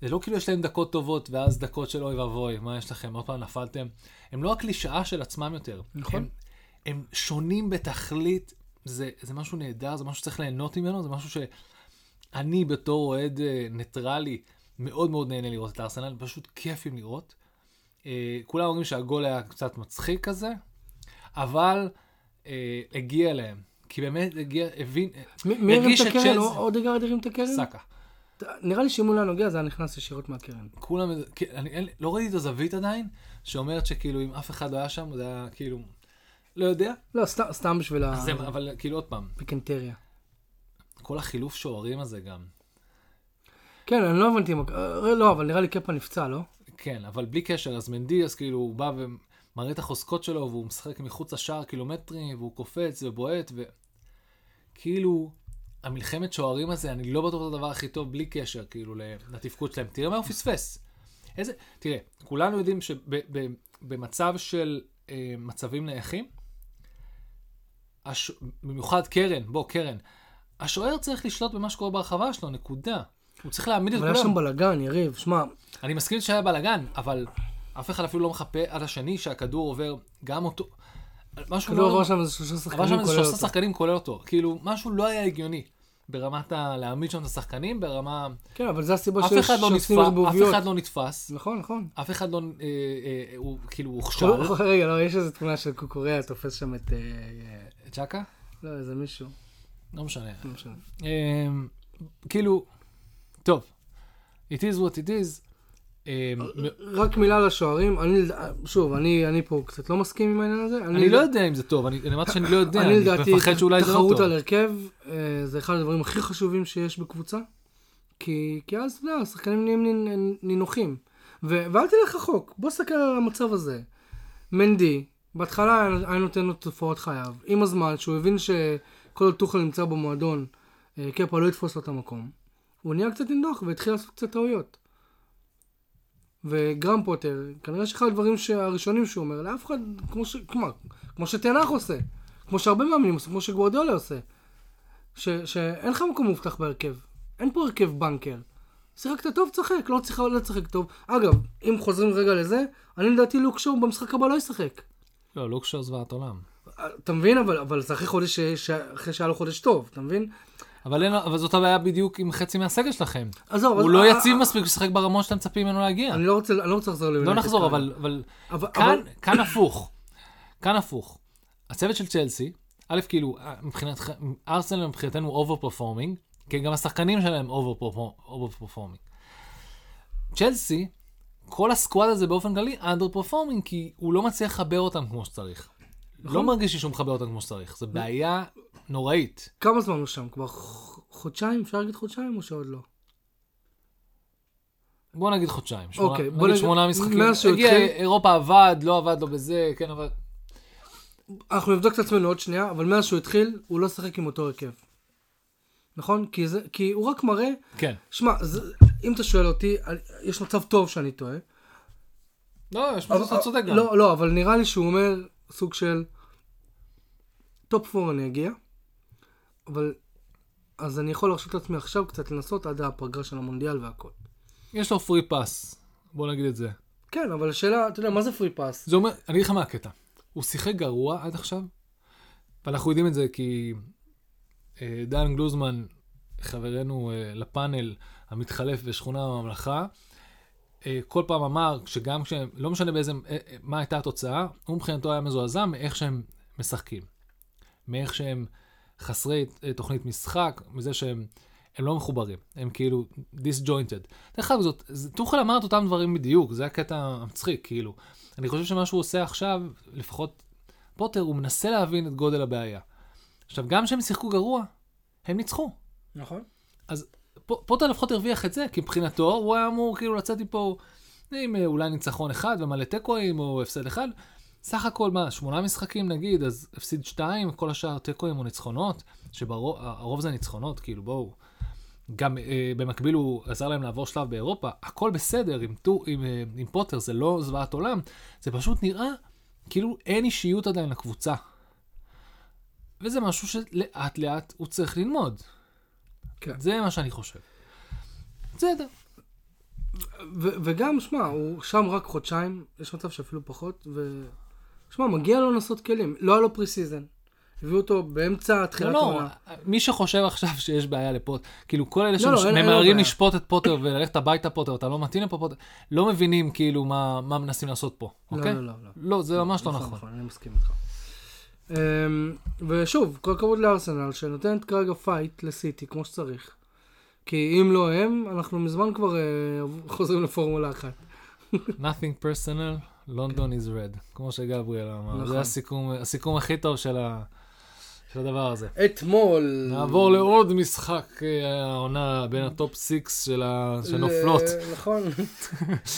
זה לא כאילו יש להם דקות טובות ואז דקות של אוי ואבוי, מה יש לכם, עוד פעם נפלתם. הם לא הקלישאה של עצמם יותר. נכון. הם, הם שונים בתכלית, זה, זה משהו נהדר, זה משהו שצריך ליהנות ממנו, זה משהו שאני בתור אוהד אה, ניטרלי מאוד מאוד נהנה לראות את הארסנל, פשוט כיפים לראות. אה, כולם אומרים שהגול היה קצת מצחיק כזה, אבל אה, הגיע להם. כי באמת הגיע, הבין, מי הרים הרגיש את הקרן? או- אודגרד הרים את הקרן? סאקה. נראה לי שאם הוא לא נוגע זה היה נכנס ישירות מהקרן. כולם, אני, אין, לא ראיתי את הזווית עדיין, שאומרת שכאילו אם אף אחד לא היה שם, זה היה כאילו, לא יודע, לא, סתם- סתם בשביל זה, אבל כאילו עוד פעם, הפיקנטריה. כל החילוף שוערים הזה גם, כן, אני לא הבנתי, אה, לא, אבל נראה לי קפה נפצע, לא? כן, אבל בלי קשר, אז מנדי, אז כאילו הוא בא ומראה את החוזקות שלו, והוא משחק מחוץ לשער קילומטרים, והוא קופץ ובועט, וכאילו, המלחמת שוערים הזה, אני לא בטוח שזה הדבר הכי טוב בלי קשר, כאילו, לתפקוד שלהם. תראה מה הוא פספס. איזה, תראה, כולנו יודעים שבמצב של אה, מצבים נייחים, הש... במיוחד קרן, בוא, קרן, השוער צריך לשלוט במה שקורה ברחבה שלו, נקודה. הוא צריך להעמיד את אבל היה כולם. שם בלאגן, יריב, שמע, אני מסכים שהיה בלאגן, אבל אף אחד אפילו לא מחפה עד השני שהכדור עובר גם אותו. משהו לא... עבר שם איזה שלושה עבר שחקנים, שם איזה כולל שלושה אותו. שחקנים כולל אותו. כאילו, משהו לא היה הגיוני. ברמת ה... להעמיד שם את השחקנים, ברמה... כן, אבל זה הסיבה אף שיש אחד לא נתפס. אף אחד לא נתפס, נכון, נכון. אף אחד לא... אה, אה, הוא כאילו הוכשל. רגע, לא, יש איזו תמונה של קוקוריאה, תופס שם את... אה, אה, צ'קה? לא, איזה מישהו. לא משנה. לא משנה. כאילו, טוב, it is what it is. אה, רק מילה לשוערים, אני, שוב, אני, אני פה קצת לא מסכים עם העניין הזה. אני לא יודע אם זה טוב, אני אני אמרתי שאני לא יודע, אני אני מפחד שאולי זה לא תחרות טוב. על הרכב, אה, זה אחד הדברים הכי חשובים שיש בקבוצה. כי, כי אז, אתה יודע, השחקנים נהיים נינ- נינוחים. ו- ואל תלך רחוק, בוא נסתכל על המצב הזה. מנדי, בהתחלה היה נותן לו תופעות חייו. עם הזמן, שהוא הבין שכל טוחל נמצא במועדון, אה, קפה לא יתפוס לו את המקום. הוא נהיה קצת נינוח והתחיל לעשות קצת טעויות. וגרם פוטר, כנראה שאחד הדברים הראשונים שהוא אומר, לאף אחד, כמו, ש, כמו, כמו שתנח עושה, כמו שהרבה מאמנים עושים, כמו שגוורדיאלה עושה, ש, שאין לך מקום מובטח בהרכב. אין פה הרכב בנקר. שיחקת טוב, תשחק, לא צריך לא תשחק טוב. אגב, אם חוזרים רגע לזה, אני לדעתי לוק שואו במשחק הבא לא ישחק. לא, לוקשר זוועת עולם. אתה מבין? אבל, אבל זה אחרי חודש, ש- אחרי שהיה לו חודש טוב, אתה מבין? אבל אין- אבל זאת הבעיה בדיוק עם חצי מהסגל שלכם. עזוב, הוא אז- לא אה, יציב אה, מספיק לשחק ברמות שאתם מצפים ממנו להגיע. אני לא רוצה, אני לא רוצה לחזור לא ליונייטד נחזור, כרגע. אבל, אבל אבל, כאן, אבל, כאן הפוך. כאן הפוך. הצוות של צ'לסי, א', כאילו, מבחינת, ארסנל מבחינתנו overperforming, כי גם השחקנים שלהם overperforming. צ'לסי, כל ה squad הזה באופן כללי underperforming, כי הוא לא מצליח לחבר אותם כמו שצריך. לא נכון. מרגיש לי שהוא מחבר אותם כמו שצריך, זו בעיה נוראית. כמה זמן הוא שם? כבר חודשיים? אפשר להגיד חודשיים או שעוד לא? בוא נגיד חודשיים, אוקיי, בוא נגיד שמונה משחקים. מאז שהוא הגיע, התחיל- אירופה עבד, לא עבד לו בזה, כן עבד. אנחנו נבדוק את עצמנו עוד שנייה, אבל מאז שהוא התחיל, הוא לא שיחק עם אותו הרכב. נכון? כי, זה, כי הוא רק מראה, כן. שמע, אם אתה שואל אותי, יש מצב טוב שאני טועה. לא, יש מצב שאתה צודק גם. לא, לא, אבל נראה לי שהוא אומר סוג של top four אני אגיע, אבל אז אני יכול להרשות לעצמי עכשיו קצת לנסות עד הפגרה של המונדיאל והכל. יש לו free pass, בוא נגיד את זה. כן, אבל השאלה, אתה יודע, מה זה פרי פאס? זה אומר, אני אגיד לך מה הקטע. הוא שיחק גרוע עד עכשיו, ואנחנו יודעים את זה כי אה, דן גלוזמן, חברנו אה, לפאנל המתחלף בשכונה בממלכה, אה, כל פעם אמר שגם כשהם, לא משנה באיזה, אה, אה, מה הייתה התוצאה, הוא מבחינתו היה מזועזע מאיך שהם משחקים. מאיך שהם חסרי אה, תוכנית משחק, מזה שהם הם לא מחוברים, הם כאילו disjointed. דרך אגב, זאת, טוחל אמר את אותם דברים בדיוק, זה הקטע המצחיק, כאילו. אני חושב שמה שהוא עושה עכשיו, לפחות פוטר, הוא מנסה להבין את גודל הבעיה. עכשיו, גם כשהם שיחקו גרוע, הם ניצחו. נכון. אז פוטר לפחות הרוויח את זה, כי מבחינתו הוא היה אמור כאילו לצאת מפה עם אה, אולי ניצחון אחד ומלא תיקואים או הפסד אחד. סך הכל מה, שמונה משחקים נגיד, אז הפסיד שתיים, כל השאר תיקואים או ניצחונות, שהרוב זה ניצחונות, כאילו בואו. גם אה, במקביל הוא עזר להם לעבור שלב באירופה, הכל בסדר עם, טו, עם, אה, עם פוטר, זה לא זוועת עולם, זה פשוט נראה כאילו אין אישיות עדיין לקבוצה. וזה משהו שלאט לאט הוא צריך ללמוד. כן. זה מה שאני חושב. בסדר. ו- וגם, שמע, הוא שם רק חודשיים, יש מצב שאפילו פחות, ו... שמע, מגיע לו לנסות כלים. לא היה לו pre-season. הביאו אותו באמצע לא, תחילת לא, העונה. מי שחושב עכשיו שיש בעיה לפוטר, כאילו כל אלה לא, לא, שממהרים בעיה. לשפוט את פוטר וללכת הביתה פוטר, אתה לא מתאים לפה פוטר, לא מבינים כאילו מה מה מנסים לעשות פה, לא, אוקיי? לא, לא, לא. לא, זה ממש לא נכון. נכון, אני מסכים איתך. אמ, ושוב, כל הכבוד לארסנל, שנותנת כרגע fight לסיטי כמו שצריך. כי אם לא הם, אנחנו מזמן כבר אה, חוזרים לפורמולה אחת. Nothing personal, London is red, כמו שגבריאל אמר. נכון. זה הסיכום הסיכום הכי טוב של ה- של הדבר הזה. אתמול... נעבור לעוד משחק אה, העונה בין ה top 6 של ה- שנופלות. ל- נכון.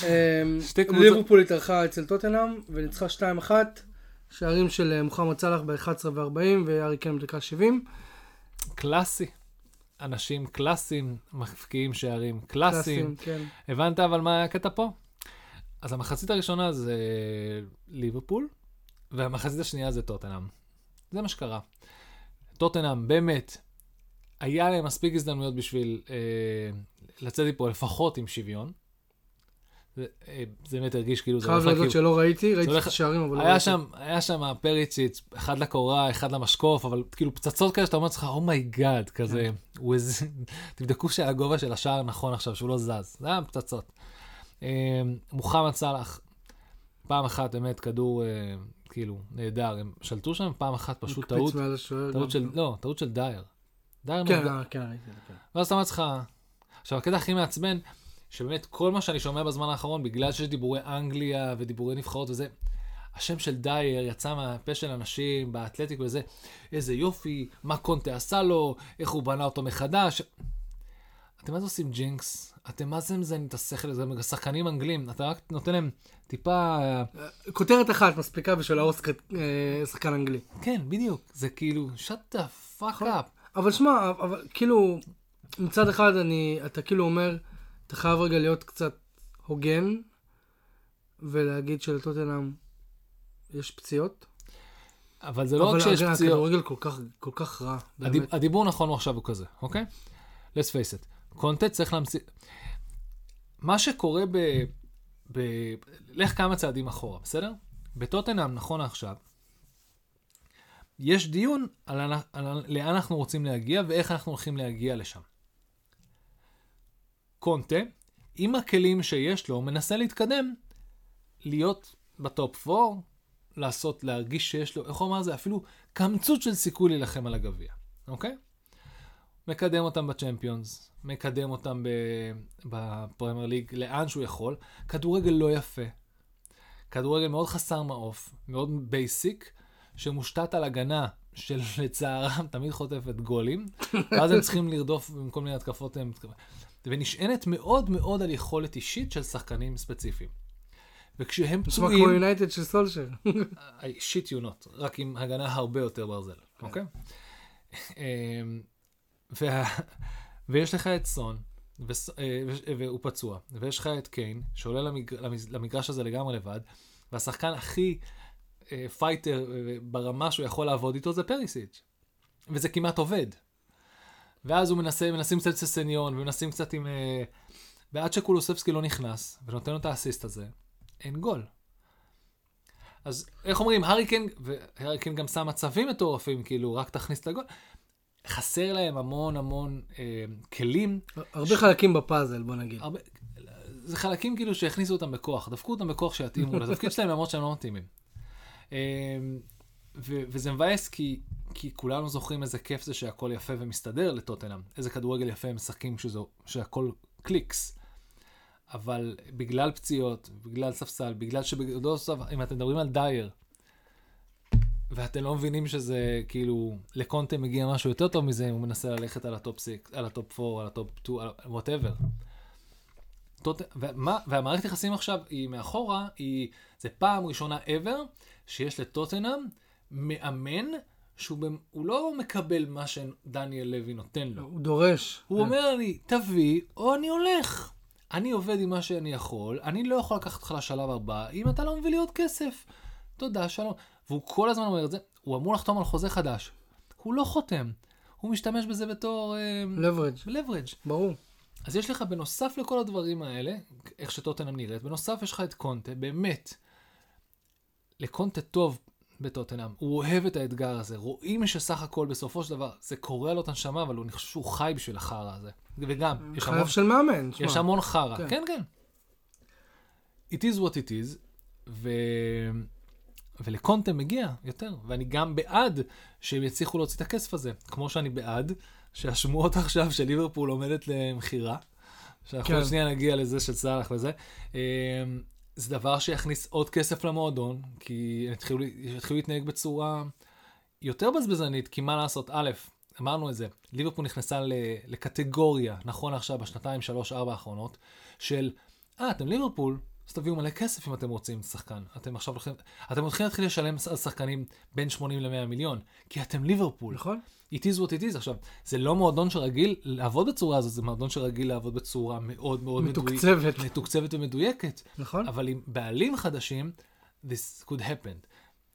אמ, שתי קבוצות- ליברפול התארחה אצל טוטנאם וניצחה 2-1. שערים של אה, מוחמד סאלח ב-11 ו-40 והארי קיין בדקה 70. קלאסי. אנשים קלאסיים מבקיעים שערים קלאסיים. כן. הבנת אבל מה הקטע פה? אז המחצית הראשונה זה ליברפול, והמחצית השנייה זה טוטנאם. זה מה שקרה. טוטנאם באמת, היה להם מספיק הזדמנויות בשביל אה, לצאת מפה לפחות עם שוויון. זה, אה, זה באמת הרגיש כאילו זה חייב להודות לכיוון- שלא ראיתי, ראיתי את השערים, אבל לא ראיתי. שם, היה שם פרישיץ', אחד לקורה, אחד למשקוף, אבל כאילו פצצות כאלה שאתה אומר לעצמך, oh my God, כזה, הוא איזה, תבדקו שהגובה של השער נכון עכשיו, שהוא לא זז, זה היה פצצות. אה, מוחמד סאלח, פעם אחת באמת כדור, אה, כאילו, נהדר, הם שלטו שם, פעם אחת פשוט טעות. טעות. של, לא, טעות של דייר. דייר כן, כן, כן. ואז אתה אומר לעצמך, עכשיו הקטע הכי מעצבן, שבאמת כל מה שאני שומע בזמן האחרון, בגלל שיש דיבורי אנגליה ודיבורי נבחרות וזה, השם של דייר יצא מהפה של אנשים באתלטיק וזה, איזה יופי, מה קונטה עשה לו, איך הוא בנה אותו מחדש. אתם מה זה עושים ג'ינקס? אתם מה זה מזיינים את השכל הזה? שחקנים אנגלים, אתה רק נותן להם טיפה... כותרת אחת מספיקה בשביל האוסקר אה, שחקן אנגלי. כן, בדיוק. זה כאילו, shut the fuck up. אבל שמע, אבל כאילו, מצד אחד אני, אתה כאילו אומר, אתה חייב רגע להיות קצת הוגן, ולהגיד שלטוטנאם יש פציעות. אבל זה לא רק שיש אבל פציעות. הכדורגל כל כך, כל כך רע, הדיב, באמת. הדיבור נכון הוא עכשיו הוא כזה, אוקיי? let's face it. קונטה צריך להמציא... מה שקורה ב... ב... לך כמה צעדים אחורה, בסדר? בטוטנאם, נכון לעכשיו, יש דיון על, על, על לאן אנחנו רוצים להגיע ואיך אנחנו הולכים להגיע לשם. קונטה, עם הכלים שיש לו, מנסה להתקדם, להיות ב top 4, לעשות, להרגיש שיש לו, איך הוא אמר זה? אפילו קמצוץ של סיכוי להילחם על הגביע, אוקיי? מקדם אותם בצ'מפיונס, מקדם אותם בפרמייר ליג לאן שהוא יכול. כדורגל לא יפה. כדורגל מאוד חסר מעוף, מאוד basic, שמושתת על הגנה שלצערם תמיד חוטפת גולים, ואז הם צריכים לרדוף במקום מיני התקפות, הם... ונשענת מאוד מאוד על יכולת אישית של שחקנים ספציפיים. וכשהם נשמע פצועים... כמו יונייטד של סולשר. שיט יונות, רק עם הגנה הרבה יותר ברזל, אוקיי? אמ. ויש לך את סון. אה, וש- והוא פצוע, ויש לך את קיין, שעולה למגרש הזה לגמרי לבד, והשחקן הכי אה, fighter אה, ברמה שהוא יכול לעבוד איתו זה פריסיץ'. וזה כמעט עובד. ואז הוא מנסה, מנסים קצת ססניון, ומנסים קצת עם... אה, ועד שקולוספסקי לא נכנס, ונותן לו את האסיסט הזה, אין גול. אז איך אומרים, הארי קיין, והארי קיין גם שם מצבים מטורפים, כאילו, רק תכניס את הגול. חסר להם המון המון אה, כלים. הרבה חלקים בפאזל, בוא נגיד. הרבה, זה חלקים כאילו שהכניסו אותם בכוח, דפקו אותם בכוח שיתאימו לתפקיד שלהם למרות שהם לא מתאימים. אה, ו- וזה מבאס כי, כי כולנו זוכרים איזה כיף זה שהכל יפה ומסתדר לטוטנאם. איזה כדורגל יפה הם משחקים שזו, שהכל clicks. אבל בגלל פציעות, בגלל ספסל, בגלל שבגדול סוף, אם אתם מדברים על דייר, ואתם לא מבינים שזה כאילו, לקונטה מגיע משהו יותר טוב מזה, אם הוא מנסה ללכת על ה top 6, על ה top 4, על ה top 2, על whatever. והמערכת יחסים עכשיו היא מאחורה, היא, זה פעם ראשונה ever שיש לטוטנאם מאמן שהוא לא מקבל מה שדניאל לוי נותן לו. הוא דורש. הוא אומר לי, תביא, או אני הולך. אני עובד עם מה שאני יכול, אני לא יכול לקחת אותך לשלב הבא, אם אתה לא מביא לי עוד כסף. תודה, שלום. והוא כל הזמן אומר את זה, הוא אמור לחתום על חוזה חדש. הוא לא חותם, הוא משתמש בזה בתור לברג', leverage. ברור. אז יש לך בנוסף לכל הדברים האלה, איך שטוטנאם נראית, בנוסף יש לך את קונטה, באמת, לקונטה טוב בטוטנאם, הוא אוהב את האתגר הזה, רואים שסך הכל בסופו של דבר, זה קורע לו את הנשמה, אבל אני חושב שהוא חי בשביל החרא הזה. וגם, יש המון, חייב של מאמן. יש המון חרא, כן. כן, כן. It is what it is, ו... ולקונטה מגיע יותר, ואני גם בעד שהם יצליחו להוציא את הכסף הזה, כמו שאני בעד שהשמועות עכשיו של ליברפול עומדת למכירה, שאנחנו כן. שנייה נגיע לזה של סאלח וזה, אמ, זה דבר שיכניס עוד כסף למועדון, כי יתחילו, יתחילו להתנהג בצורה יותר בזבזנית, כי מה לעשות, א', אמרנו את זה, ליברפול נכנסה לקטגוריה, נכון עכשיו, בשנתיים, שלוש, ארבע האחרונות, של, אה, אתם ליברפול, אז תביאו מלא כסף אם אתם רוצים שחקן. אתם עכשיו הולכים, אתם הולכים להתחיל לשלם על שחקנים בין 80 ל-100 מיליון, כי אתם ליברפול. נכון? It is what it is. עכשיו, זה לא מועדון שרגיל לעבוד בצורה הזאת, זה מועדון שרגיל לעבוד בצורה מאוד מאוד מדויק- מתוקצבת. מתוקצבת ומדויקת. נכון? אבל עם בעלים חדשים, this could happen.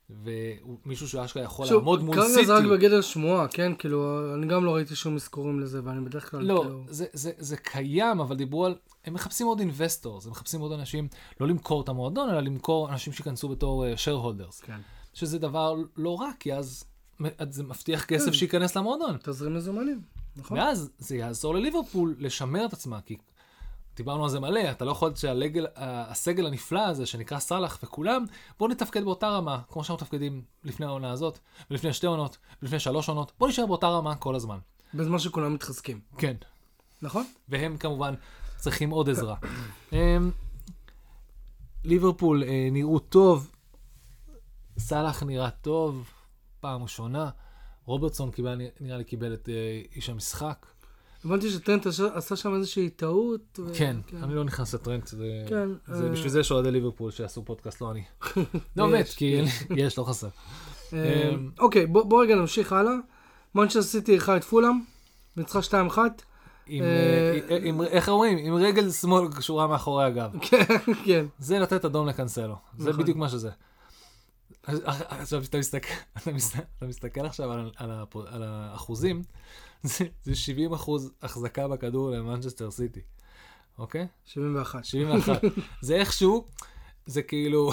ומישהו שאשכרה יכול שוב, לעמוד מול כרגע סיטי. זה רק בגדר שמועה, כן? כאילו, אני גם לא ראיתי שום אזכורים לזה, ואני בדרך כלל, לא, כאילו... זה, זה, זה קיים, אבל דיברו על... הם מחפשים עוד investors, הם מחפשים עוד אנשים, לא למכור את המועדון, אלא למכור אנשים שייכנסו בתור uh, shareholders. כן. שזה דבר לא רע, כי אז זה מבטיח כסף כן. שייכנס למועדון. תזרים מזומנים, נכון? ואז זה יעזור לליברפול לשמר את עצמה, כי דיברנו על זה מלא, אתה לא יכול שהסגל הנפלא הזה שנקרא סאלח וכולם, בואו נתפקד באותה רמה, כמו שאנחנו מתפקדים לפני העונה הזאת, ולפני שתי עונות, ולפני שלוש עונות, בואו נשאר באותה רמה כל הזמן. בזמן שכולם מתחזקים, כן. נכון? והם כמובן צריכים עוד עזרה. אמ, ליברפול אה, נראו טוב, סאלח נראה טוב, פעם ראשונה. רוברטסון קיבל, נראה לי קיבל את אה, איש המשחק. הבנתי שטרנט עשה- שם איזושהי טעות. ו- כן, אני לא נכנס לטרנט, זה... כן, זה אה, בשביל זה יש אוהדי ליברפול שעשו פודקאסט, לא אני. לא, באמת, כי יש, לא חסר. אה, אמ, אוקיי, בוא בוא רגע נמשיך הלאה. מנצ'סטר סיטי אירחה את פולאם, ניצחה 2-1. עם, אה, אה, עם- איך אומרים? עם רגל שמאל קשורה מאחורי הגב. כן, כן. זה לתת אדום לקנסלו. זה נכון. בדיוק מה שזה. אז- עכשיו, כשאתה מסתכל, אתה מסת- אתה מסתכל עכשיו על, על, הפ- על האחוזים, זה, זה 70 אחוז החזקה בכדור למנצ'סטר סיטי, אוקיי? 71. 71. זה איכשהו, זה כאילו,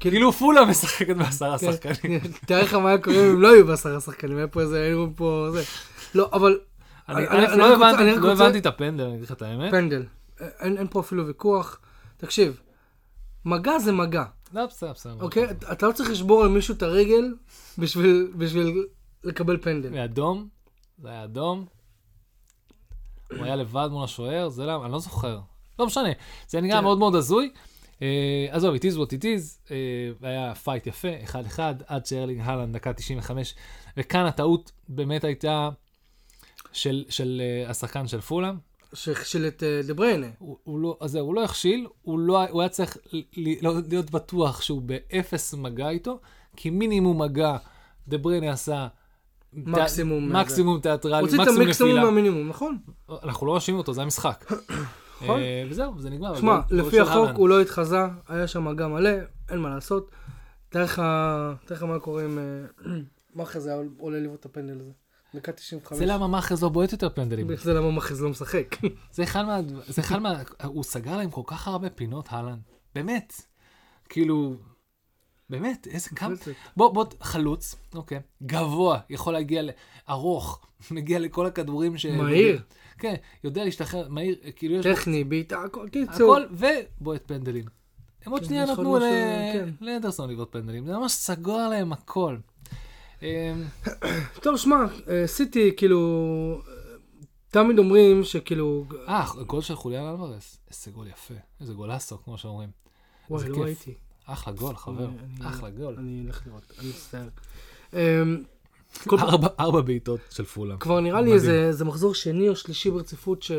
כאילו פולה משחקת בעשרה כן. שחקנים. תאר לך מה היה קורה אם לא היו בעשרה שחקנים, היה פה איזה, היו פה זה. לא, אבל אני לא הבנתי- לא הבנתי את הפנדל, אני אגיד לך את האמת. פנדל. אין פה אפילו ויכוח. תקשיב, מגע זה מגע. אוקיי? אתה לא צריך לשבור למישהו את הרגל בשביל בשביל לקבל פנדל. זה אדום, זה היה אדום. הוא היה לבד מול השוער, זה למה, אני לא זוכר. לא משנה, זה נראה כן. מאוד מאוד הזוי. אה, עזוב, it is what it is, אה, היה fight יפה, 1-1, עד שארלינג האלנד, דקה 95, וכאן הטעות באמת הייתה של, של אה, השחקן של פולאם. שהכשיל את אה, דה בריינה. הוא, הוא לא, אז זהו, הוא לא הכשיל, הוא, לא, הוא היה צריך לא- להיות בטוח שהוא באפס מגע איתו, כי מינימום מגע, דה בריינה עשה... מקסימום, תא- מקסימום תיאטרלי, הוציא את מקסימום המקסימום נפילה. מהמינימום, נכון? אנחנו לא מאשימים אותו, זה המשחק. נכון. אה, וזהו, זה נגמר. שמע, לפי החוק. הוא לא התחזה, היה שם מגע מלא, אין מה לעשות. תאר לך מה קורה אם אה, מאחז היה עולה לבעוט את הפנדל הזה. דקה 95. זה למה מאחז לא בועט יותר פנדלים. זה למה מאחז לא משחק. זה אחד מה... זה אחד מה... הוא סגר להם כל כך הרבה פינות, אהלן. באמת. כאילו... באמת, איזה כמה... בוא, בוא, חלוץ, אוקיי, גבוה, יכול להגיע ארוך, מגיע לכל הכדורים ש... מהיר. כן, יודע להשתחרר, מהיר, כאילו יש... טכני, בעיטה, הכל, קיצור. הכל, ובועט פנדלים. הם עוד כן, שנייה נתנו ל- כן. לאנדרסון לבעוט פנדלים, זה ממש סגור עליהם הכל. אמ, טוב, שמע, אה, סיטי, כאילו, תמיד אומרים שכאילו, אה, גול של חוליאן אלוורס, איזה גול יפה, איזה גולסו, כמו שאומרים. וואי, לא. ראיתי. אחלה גול, חבר, אחלה גול. אני אלך לראות, אני מצטער. אמ, ארבע- בעיטות של פולאם. כבר נראה לי. איזה מחזור שני או שלישי ברציפות ש...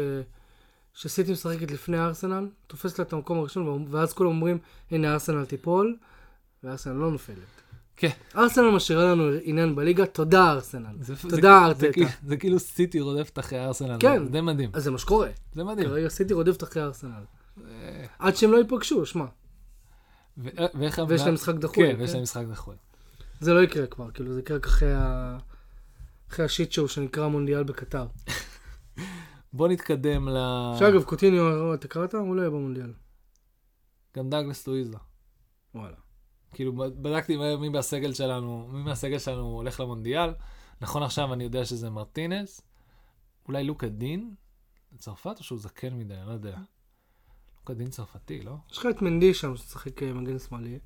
שסיטי משחקת לפני הארסנל, תופסת לה את המקום הראשון, ואז כולם אומרים, הנה הארסנל תיפול, וארסנל לא נופלת. כן. ארסנל משאירה לנו עניין בליגה, תודה ארסנל. זה- תודה ארטטה. זה כאילו סיטי רודפת אחרי ארסנל, כן. זה מדהים, אז זה מה שקורה. זה מדהים. כרגע סיטי רודפת אחרי ארסנל. אה, עד שהם לא ייפגשו, שמע, ו- ואיך... ויש להם משחק דחוי. כן, ויש כן? להם משחק דחוי. זה לא יקרה כבר, כאילו זה יקרה רק אחרי ה... אחרי השיט שואו שנקרא מונדיאל בקטר. בוא נתקדם ל... שאגב, קוטיניו, אתה קראת? הוא לא יהיה במונדיאל. גם דאגלס לואיזה. וואלה. כאילו, בדקתי מי- מהסגל שלנו, מי מהסגל שלנו הולך למונדיאל. נכון עכשיו אני יודע שזה מרטינז. אולי לוקה דין? צרפת או שהוא זקן מדי? אני לא יודע. לוקה דין צרפתי, לא? יש לך את מנדי שם שמשחק אה, מגן שמאלי.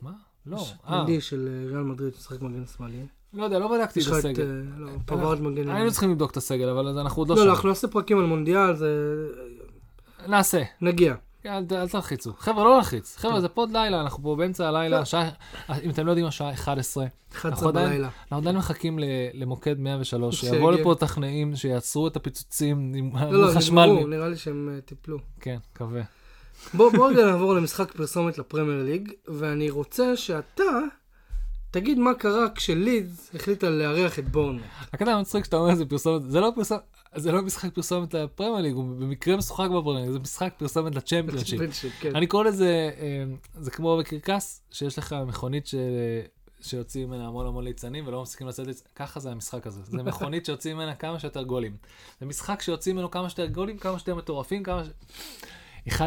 מה? לא. יש אה, מנדי של אה, ריאל מדריד שמשחק מגן שמאלי. לא יודע, לא בדקתי את. הסגל. לא, פווארד מגן ימני. היינו צריכים לבדוק את הסגל, אבל אנחנו עוד לא, לא לא, שם. אנחנו נעשה פרקים על מונדיאל, זה... נעשה. נגיע. אל ת- אל תלחיצו. חבר'ה, לא להלחיץ. חבר'ה, זה פוד לילה, אנחנו פה באמצע הלילה, כן. השעה, אם אתם לא יודעים, השעה 11. 11 עדיין- בלילה. אנחנו עדיין מחכים למוקד 103, שיגיע. שיבואו לפה טכנאים, שיעצרו את הפיצוצים עם לא, לא. נגמרו, נראה לי שהם אה, טיפלו. כן, מקווה. בוא בוא רגע נעבור למשחק פרסומת לפרמייר ליג, ואני רוצה שאתה תגיד מה קרה כשלידס החליטה לארח את בורנמוט. הקטע המצחיק שאתה אומר זה פרסומת, זה לא פרסומת, זה לא משחק פרסומת לפרמייר ליג, הוא במקרה משוחק בפרמייר ליג, זה משחק פרסומת לצ'מפיונשיפ. כן. אני קורא לזה, אה, זה כמו בקרקס, שיש לך מכונית ש... שיוצאים ממנה המון המון ליצנים ולא מפסיקים לצאת ליצנים, ככה זה המשחק הזה. זה מכונית שיוצאים ממנה כמה שיותר גולים. זה משחק שיוצאים ממנו כמה שיותר גולים, כמה שיותר מטורפים, כמה ש... 1-0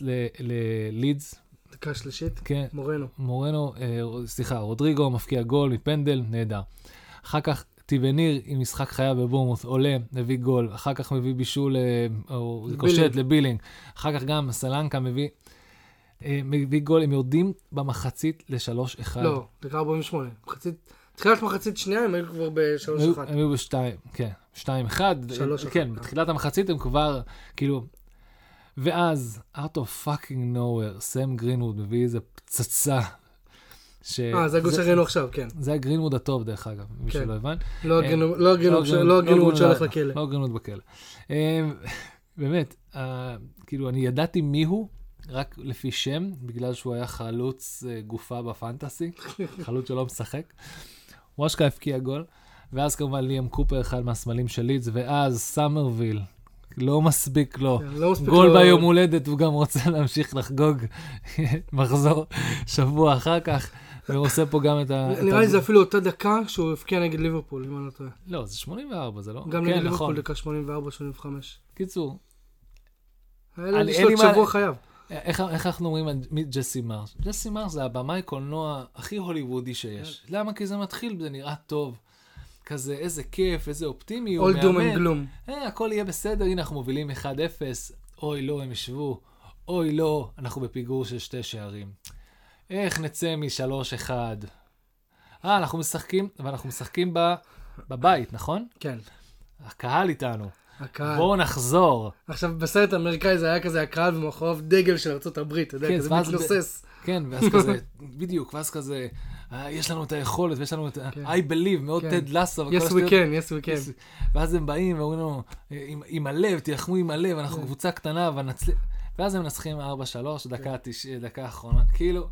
ל- ללידס, דקה שלישית, כן, מורנו. מורנו, אה, סליחה, רודריגו מפקיע גול מפנדל, נהדר. אחר כך טיבניר עם משחק חייו בבורמוס, עולה, מביא גול, אחר כך מביא בישול, אה, או. קושט לבילינג, אחר כך גם סלנקה מביא, אה, מביא גול, הם יורדים במחצית ל-3-1. לא, דקה 48. מחצית, תחילת מחצית שנייה הם היו כבר ב-3-1. הם היו בשתיים, כן, 2-1. שלוש אחת, כן, כן. בתחילת המחצית הם כבר, כאילו... ואז, out of fucking nowhere, סם גרינווד מביא איזה פצצה. ש... אה, זה הגול שראינו עכשיו, כן. זה הגרינווד הטוב, דרך אגב, מי כן. שלא הבן. לא הגרינווד- לא הגרינווד לא הגרינווד שהולך לכלא. לא גרינווד בכלא. אה, באמת, אה, כאילו, אני ידעתי מיהו, רק לפי שם, בגלל שהוא היה חלוץ אה, גופה בפנטסי, חלוץ שלא משחק. ואשכרה הבקיע גול, ואז כמובן ליאם קופר, אחד מהסמלים של לידס, ואז סאמרוויל, לא מספיק לו. כן, לא מספיק גול לו- ביום הולדת, הוא גם רוצה להמשיך לחגוג מחזור שבוע אחר כך, והוא עושה פה גם את ה... נראה לי זה אפילו אותה דקה שהוא הבקיע נגד ליברפול, אם אני לא טועה. לא, זה 84, זה לא? גם כן, נגד נכון. ליברפול דקה 84-85. קיצור, היה יש לו לי מה- שבוע חייו. איך, איך אנחנו אומרים מי ג'סי מרש? ג'סי מרש זה הבמאי קולנוע הכי הוליוודי שיש. כן. למה? כי זה מתחיל, זה נראה טוב. כזה, איזה כיף, איזה אופטימי, הוא All doom מאמן. and gloom. אה, הכל יהיה בסדר, הנה אנחנו מובילים 1-0. אוי, לא, הם ישבו. אוי, לא, אנחנו בפיגור של שתי שערים. איך נצא מ-3-1? אה, אנחנו משחקים, ואנחנו משחקים ב... בבית, נכון? כן, הקהל איתנו. הקהל. בואו נחזור. עכשיו, בסרט האמריקאי זה היה כזה הקהל ומאחוריו דגל של ארה"ב, אתה יודע, כן, כזה מתנוסס. כן, ואז כזה, בדיוק, ואז כזה, יש לנו את היכולת, ויש לנו את. כן. I believe, מאוד כן. טד לסו. Yes we can, yes we can. ואז הם באים ואומרים לנו, "אה, עם- עם הלב, תילחמו עם הלב, אנחנו כן. קבוצה קטנה, ונצליח... ואז הם מנצחים 4-3, דקה 90, דקה האחרונה. כאילו,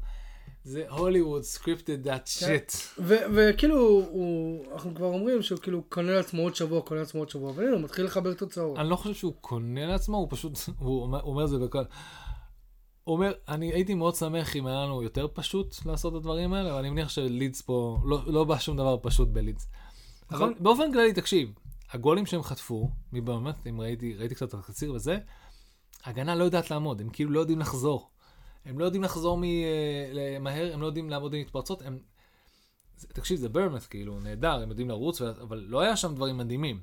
זה הוליווד, כן. shit. ו- וכאילו, הוא- אנחנו כבר אומרים שהוא כאילו קונה לעצמו עוד שבוע, קונה לעצמו עוד שבוע, אבל הנה, הוא מתחיל לחבר תוצאות. אני לא חושב שהוא קונה לעצמו, הוא פשוט, הוא אומר, הוא אומר את זה בכל... הוא אומר, אני הייתי מאוד שמח אם היה לנו יותר פשוט לעשות את הדברים האלה, אבל אני מניח שלידס פה, לא, לא בא שום דבר פשוט בלידס. אבל נכון. באופן כללי, תקשיב, הגולים שהם חטפו, מי באמת, אם ראיתי, ראיתי קצת את התקציר וזה, ההגנה לא יודעת לעמוד, הם כאילו לא יודעים לחזור. הם לא יודעים לחזור מ- אה, מהר, הם לא יודעים לעמוד עם מתפרצות, הם... תקשיב, זה ברמת, כאילו, נהדר, הם יודעים לרוץ, אבל לא היה שם דברים מדהימים.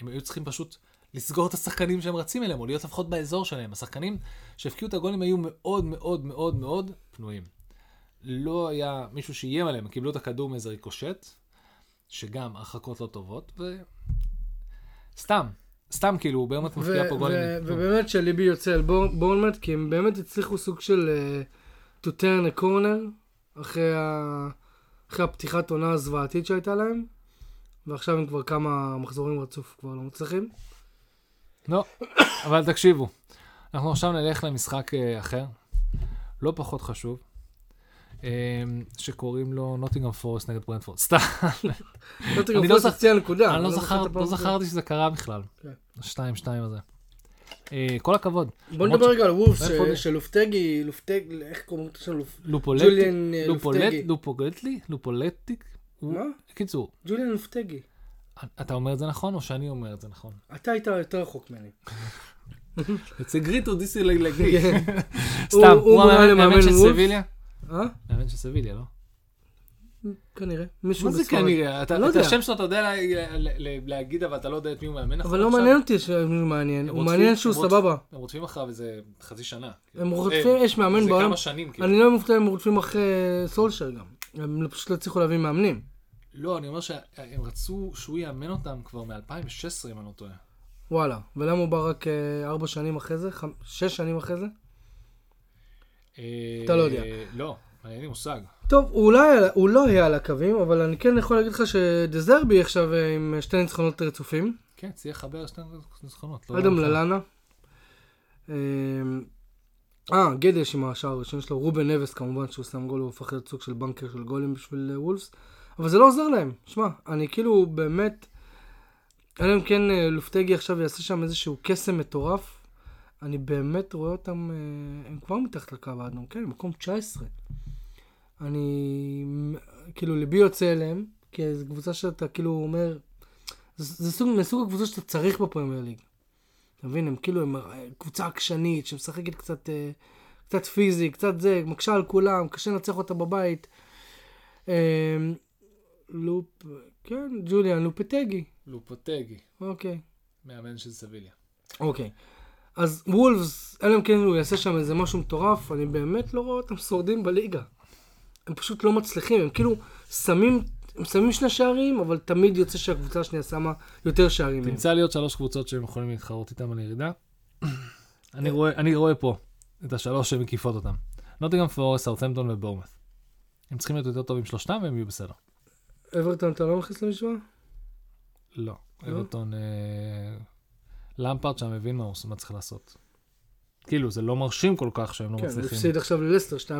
הם היו צריכים פשוט לסגור את השחקנים שהם רצים אליהם, או להיות לפחות באזור שלהם. השחקנים שהבקיעו את הגולים היו מאוד מאוד מאוד מאוד פנויים. לא היה מישהו שאיים עליהם, הם קיבלו את הכדור מאיזה ריקושט, שגם הרחקות לא טובות, ו... סתם, סתם כאילו, באמת מפקיע פה ו- גולים. ובאמת שליבי יוצא על בור- בורנמט, כי הם באמת הצליחו סוג של אה, to turn a corner, אחרי ה- אחרי הפתיחת עונה הזוועתית שהייתה להם, ועכשיו הם כבר כמה מחזורים רצוף כבר לא מצליחים. לא, אבל תקשיבו, אנחנו עכשיו נלך למשחק אה, אחר, לא פחות חשוב, אה, שקוראים לו נוטינגרם פורסט נגד ברנדפורד. סתם, נוטינגרם אני לא פורסט זכ- הציע נקודה. אני לא הפעם לא זכרתי שזה קרה בכלל. כן. השתיים שתיים הזה. אה, כל הכבוד. בוא נדבר רגע על וולפס, איפה ש- זה? של לופטגי, איך קוראים לו? לופ- לופולטי, ג'וליאן לופולט, לופטגי. לופוגטלי, לופולטיק. הוא- מה? קיצור, ג'וליאן לופטגי. אתה אומר את זה נכון או שאני אומר את זה נכון? אתה היית יותר רחוק ממני. אצל גריטו דיסי לגי. כן. סתם, הוא- המאמן של? סביליה? אה? מאמן של סביליה, לא? כנראה. מישהו מה זה. כנראה? אתה- לא את. השם שלו אתה יודע לה- ל- ל- להגיד, אבל אתה לא יודע את מי הוא מאמן. אבל לא? מעניין אותי שהוא מעניין, הוא מעניין שהוא סבבה. הם רודפים אחריו איזה חצי שנה. הם אה, רודפים, יש מאמן זה בעולם, כמה שנים, כאילו. אני לא מופתע אם הם רודפים אחרי סולשר גם. הם פשוט לא הצליחו להביא מאמנים. לא, אני אומר שהם רצו שהוא יאמן אותם כבר מ-2016, אם אני לא טועה. וואלה. ולמה הוא בא רק אה, ארבע שנים אחרי זה? שש שנים אחרי זה? אתה לא יודע. אה, לא, אין לי מושג. טוב, הוא לא הוא לא היה על הקווים, אבל אני כן יכול להגיד לך שדזרבי עכשיו אה, עם שתי ניצחונות רצופים. כן, צריך לחבר שתי ניצחונות. לא אדם נכון. ללאנה. אה, אה, גדש עם השער הראשון שלו, רובן נבס כמובן, שהוא שם גול, הוא הופך להיות סוג של בנקר של גולים בשביל אה, וולפס, אבל זה לא עוזר להם. שמע, אני כאילו באמת, אלא אם כן אה, לופטגי עכשיו יעשה שם איזשהו קסם מטורף, אני באמת רואה אותם, אה, הם כבר מתחת לקו האדום, כן, מקום 19. אני, כאילו, ליבי יוצא אליהם, כי זו קבוצה שאתה כאילו אומר, זה, זה סוג, מסוג הקבוצות שאתה צריך בפרמייר ליג. אתה מבין, הם כאילו, הם אה, קבוצה עקשנית, שמשחקת קצת, קצת פיזי, קצת זה, מקשה על כולם, קשה לנצח אותה בבית. לופ, כן, ג'וליאן לופטגי, לופוטגי, אוקיי. מאמן של סביליה. אוקיי. אז וולפס, אלא אם כן הוא יעשה שם איזה משהו מטורף, אני באמת לא רואה אותם שורדים בליגה. הם פשוט לא מצליחים, הם כאילו שמים הם שמים שני שערים, אבל תמיד יוצא שהקבוצה השנייה שמה יותר שערים. תמצא לי עוד שלוש קבוצות שהם יכולים להתחרות איתם על ירידה. אני רואה- אני רואה פה את השלוש שמקיפות אותם. נוטינגהאם פורסט, סאוטהמפטון ובורנמות'. הם צריכים להיות יותר טובים שלושתם והם יהיו בסדר. אברטון אתה לא מכניס למשוואה? לא. לא? אברטון, אה, למפארד שם מבין מה הוא צריך לעשות. כאילו, זה לא מרשים כל כך שהם לא כן, הוא מצליחים. הפסיד עכשיו ללסטר 2-0.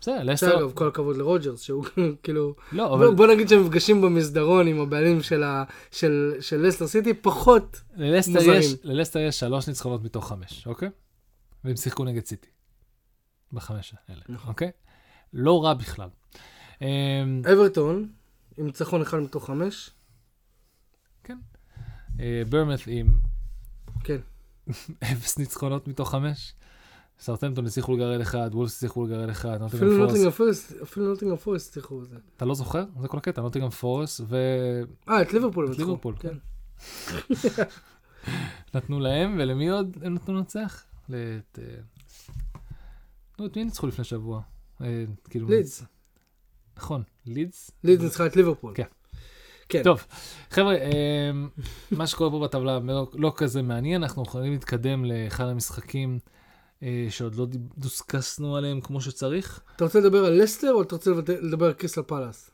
בסדר, לסטר, אגב, כל הכבוד לרוג'רס, שהוא כאילו... לא, אבל בוא- נגיד שהם נפגשים במסדרון עם הבעלים של ה- של של לסטר סיטי, פחות ללסטר מוזרים. יש, ללסטר יש שלוש ניצחונות מתוך חמש, אוקיי? והם שיחקו נגד סיטי. בחמש האלה, נכון. אוקיי? לא רע בכלל. אמ, אברטון, עם ניצחון אחד מתוך חמש. אה, ברמת עם כן. אפס ניצחונות מתוך חמש. סרטמפטון הצליחו לגרד אחד, וולפס הצליחו לגרד אחד, נוטינגרם. נוטינגרם פורסט, אפילו נוטינגרם פורסט הצליחו בזה. אתה לא זוכר? זה כל הקטע, נוטינגרם פורס, אה, את ליברפול הם את. ליברפול, כן. ונתנו להם, ולמי עוד הם נתנו לנצח? אה, נו, את מי ניצחו לפני שבוע? אה, כאילו... לידס. נכון, לידס. לידס ניצחה את ליברפול. כן. כן. טוב, חבר'ה, אמ, מה שקורה פה בטבלה לא, לא כזה מעניין, אנחנו יכולים להתקדם לאחד המשחקים אה, שעוד לא דוסקסנו עליהם כמו שצריך. אתה רוצה לדבר על לסטר או אתה רוצה לדבר על קריסטל פאלאס?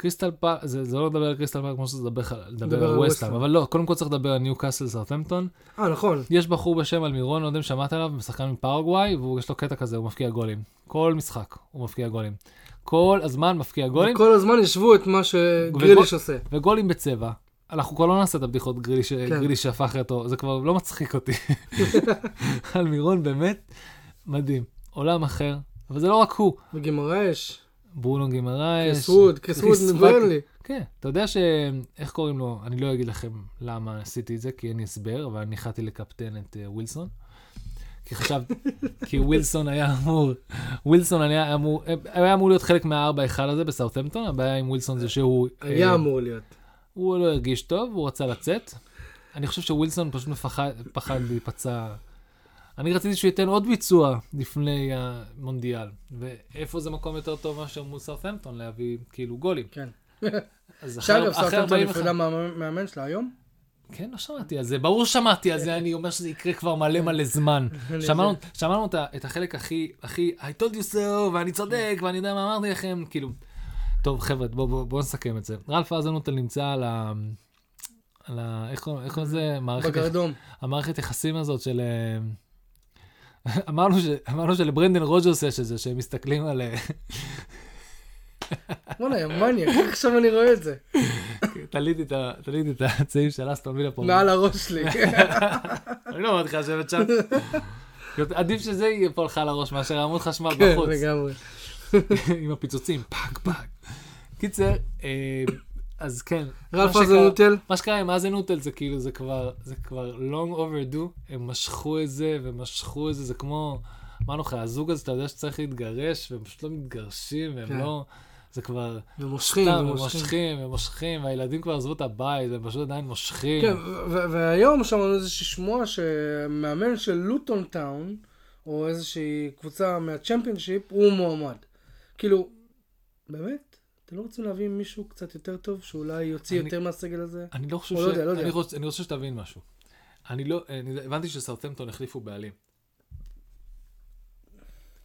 קריסטל פאק, זה, זה לא לדבר על קריסטל פאק כמו שזה לדבר, על ווסטהאם. אבל לא, קודם כל צריך לדבר על ניוקאסל סאוטהמפטון. אה, נכון. יש בחור בשם אלמירון, לא יודע אם שמעת עליו, שחקן מפרגוואי, ויש לו קטע כזה, הוא מבקיע גולים. כל משחק הוא מבקיע גולים. כל הזמן מבקיע גולים, כל הזמן ישבו את מה שגריליש עושה. וגולים בצבע. אנחנו כבר לא נעשה את הבדיחות גריליש, כן. גריליש שהפך אותו, זה כבר לא מצחיק אותי. אלמירון באמת מדהים, עולם אחר, אבל זה לא רק הוא. וגימרש, ברונו גימרייש. קריס ווד, קריס ווד מברנלי. כן, אתה יודע ש... איך קוראים לו? אני לא אגיד לכם למה עשיתי את זה, כי אין לי הסבר, אבל אני החלטתי לקפטן את uh, ווילסון. כי חשבתי, כי ווילסון היה אמור, ווילסון היה אמור, היה אמור להיות חלק מהארבע אחד הזה בסאוטהמפטון, הבעיה עם ווילסון זה שהוא... היה אה, אמור להיות. הוא לא הרגיש טוב, הוא רצה לצאת. אני חושב שווילסון פשוט מפחד, פחד להיפצע. אני רציתי שהוא ייתן עוד ביצוע לפני המונדיאל, ואיפה זה מקום יותר טוב מאשר מול סאוטהמפטון להביא כאילו גולים. כן. אז אחרי- אחרי סרטנטון 45 נפרדה מהמאמן שלה היום? כן, לא שמעתי על זה, ברור שמעתי על זה, אני אומר שזה יקרה כבר מלא מלא זמן. שמענו, שמענו את, החלק הכי, הכי, I told you so, ואני צודק, ואני יודע מה אמרתי לכם, כאילו. טוב, חבר'ה, בואו בוא, בוא נסכם את זה. רלף אזנוטל נמצא על ה... על ה... איך קוראים לזה? ב boardroom. המערכת יחסים הזאת של... אה, אמרנו, ש, אמרנו שלברנדן רוג'רס יש את זה, שהם מסתכלים על... אה, וואלה, יא מניאק, איך עכשיו אני רואה את זה? תליתי את ה- תליתי את הצעיף של אסטון וילה פה. מעל הראש שלי. אני לא אומר לך לשבת שם. עדיף שזה ייפול לך על הראש מאשר עמוד חשמל כן, בחוץ. לגמרי. עם הפיצוצים, פאק פאק. קיצר, אה, אז כן. רלף אזנוטל, מה שקרה עם אזנוטל זה כאילו, זה כבר, זה כבר long overdue, הם משכו את זה ומשכו את זה, זה כמו, אמרנו לך, הזוג הזה, אתה יודע שצריך להתגרש, והם פשוט לא מתגרשים, והם כן. לא, זה כבר, ומושכים, סתם, ומושכים. מושכים, הם מושכים, והילדים כבר עזבו את הבית, הם פשוט עדיין מושכים. כן, והיום שמענו איזושהי שמועה שמאמן של לוטון טאון, או איזושהי קבוצה מהצ'מפיונשיפ, הוא מועמד. כאילו, באמת? אתם לא רוצים להביא מישהו קצת יותר טוב, שאולי יוציא אני- יותר מהסגל הזה? אני לא חושב או ש... לא יודע, לא יודע. אני רוצה- אני רוצה שתבין משהו. אני לא... אני הבנתי שסרטמפטון החליפו בעלים.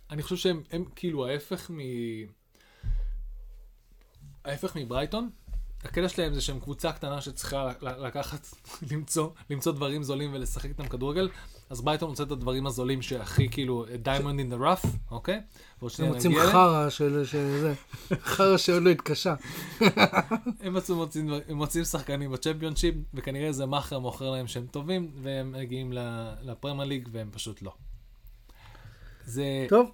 אני חושב שהם הם כאילו ההפך מ... ההפך מברייטון. הקטע שלהם זה שהם קבוצה קטנה שצריכה לקחת, למצוא, למצוא דברים זולים ולשחק איתם כדורגל, אז ברייטון מוצא את הדברים הזולים שהכי כאילו diamond in the rough, אוקיי? הם מוצאים. חרא של זה, חרא שעוד לא התקשה. הם מוצאים, שחקנים בצ'מפיונשיפ, וכנראה איזה מאכר מוכר להם שהם טובים, והם מגיעים ל- לפרמייר ליג, והם פשוט לא. זה... טוב,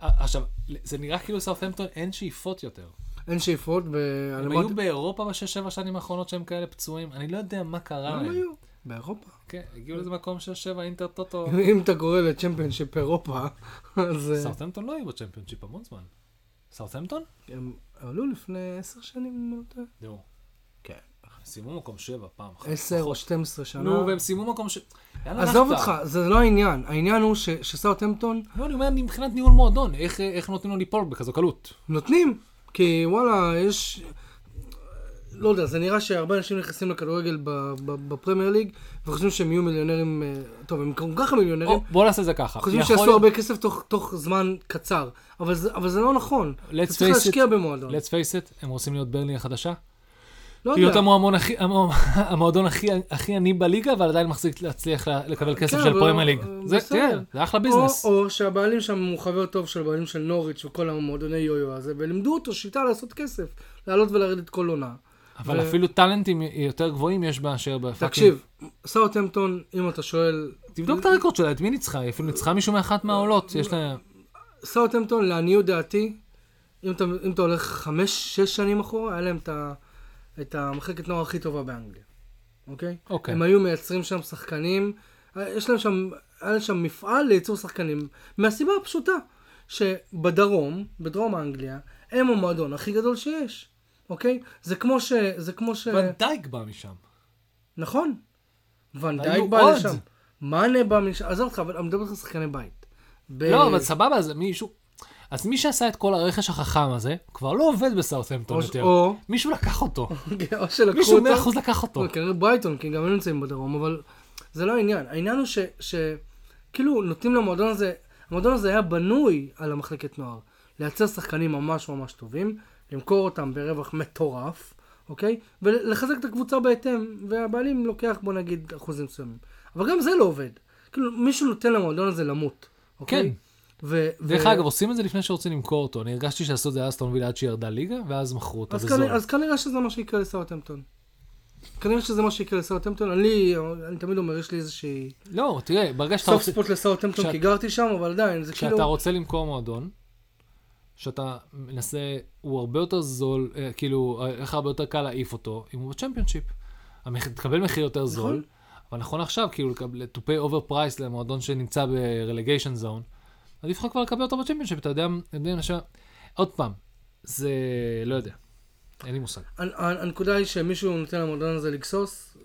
עכשיו, זה נראה כאילו סאוטהמפטון אין שאיפות יותר. אין שאיפות, הם ואני היו באירופה בשש-שבע שנים האחרונות שהם כאלה פצועים, אני לא יודע מה קרה הם להם. היו? באירופה. כן, הגיעו לאיזה מקום שש-שבע אינטר טוטו. אם אתה קורא לצ'מפיונשיפ אירופה, אז אה, סאוטהמפטון לא היו בצ'מפיונשיפ המון זמן. סאוטהמפטון? הם עלו לפני עשר שנים, אם לא טועה. נו. כן. סיימו מקום שבע פעם אחת. עשר או לפחות. 12 שנה. נו, והם סיימו מקום ש... עזוב? אותך, זה לא העניין. העניין הוא ש- שסאוטהמפטון לא, אני אומר מבחינת ניהול מועדון, איך, איך נותנים לו ליפול בכזו קלות? נותנים. כי וואלה, יש... לא יודע, זה נראה שהרבה אנשים נכנסים לכדורגל בפרמייר ליג, וחושבים שהם יהיו מיליונרים, אה, טוב, הם גם ככה מיליונרים, או, בוא נעשה את זה ככה. חושבים יכול שיעשו הרבה כסף תוך, תוך זמן קצר, אבל זה, אבל זה לא נכון. אתה צריך להשקיע במועדון. let's face it, הם רוצים להיות ברלי החדשה? לא להיות. המועדון הכי- המוע- המועדון הכי הכי עני בליגה, אבל עדיין מחזיק להצליח לה- לקבל כסף כן, של פרמייר ליג. זה. כן, זה אחלה או, ביזנס. או שהבעלים שם הוא חבר טוב של הבעלים של נוריץ' וכל המועדוני יו-יו הזה, ולימדו אותו שיטה לעשות כסף, לעלות ולרדת כל עונה. אבל ו- אפילו טאלנטים יותר גבוהים יש מאשר ב fucking... תקשיב, סאוטהמפטון, אם אתה שואל, תבדוק את ה record שלה, את מי ניצחה? היא אפילו ניצחה מישהו מאחת מהעולות. יש לה... סאוטהמפטון, לעניות דעתי, אם אתה, אם אתה הולך חמש, שש שנים אחורה, היה להם את, ה, את המחלקת נוער הכי טובה באנגליה, אוקיי? אוקיי. הם היו מייצרים שם שחקנים, יש להם שם, היה להם שם מפעל לייצור שחקנים, מהסיבה הפשוטה, שבדרום, בדרום אנגליה, הם המועדון הכי גדול שיש, אוקיי? זה כמו ש... זה כמו ש... ונדייק בא משם. נכון. ונדייק בא עוד. לשם. מאנה בא משם, עזוב אותך, אבל אני מדבר איתך על שחקני בית. ב- לא, אבל סבבה, זה מישהו... אז מי שעשה את כל הרכש החכם הזה, כבר לא עובד בסאות'המפטון או- יותר. או, מישהו לקח אותו. או שלקחו מישהו אותו. 100% לקח אותו. כנראה ברייטון, כי גם הם נמצאים בדרום, אבל זה לא העניין. העניין הוא ש... ש... כאילו, נותנים למועדון הזה, המועדון הזה היה בנוי על המחלקת נוער. לייצר שחקנים ממש ממש טובים, למכור אותם ברווח מטורף, אוקיי? ולחזק את הקבוצה בהתאם, והבעלים לוקח, בוא נגיד, אחוזים מסוימים. אבל גם זה לא עובד. כאילו, מישהו נותן למועדון הזה למות, אוקיי? כן. ו... דרך ו- אגב, עושים את זה לפני שרוצים למכור אותו. אני הרגשתי שעשו את זה אסטון וילה עד שהיא ירדה ליגה, ואז מכרו אותו בזול. אז כנראה שזה מה שיקרה לסאוטהמפטון. כנראה שזה מה שיקרה לסאוטהמפטון. אני, אני תמיד אומר, יש לי איזושהי לא, תראה, ברגע שאתה סוף רוצה... ספוט לסאוטהמפטון, כי גרתי שם, אבל עדיין, זה כאילו... כשאתה רוצה למכור מועדון, שאתה מנסה, הוא הרבה יותר זול, אה, כאילו, איך הרבה יותר קל להעיף אותו, אם הוא בצ'מפיונשיפ. תקבל מחיר יותר זול, נכון. אבל נכון עכשיו, כאילו, to pay over price למועדון שנמצא ב-relegation zone, עדיף לך כבר לקבל אותו בצ'מפיונשיפ, אתה יודע, עוד פעם, זה, לא יודע, אין לי מושג. הנ- הנ- הנקודה היא שמישהו נותן למועדון הזה לגסוס.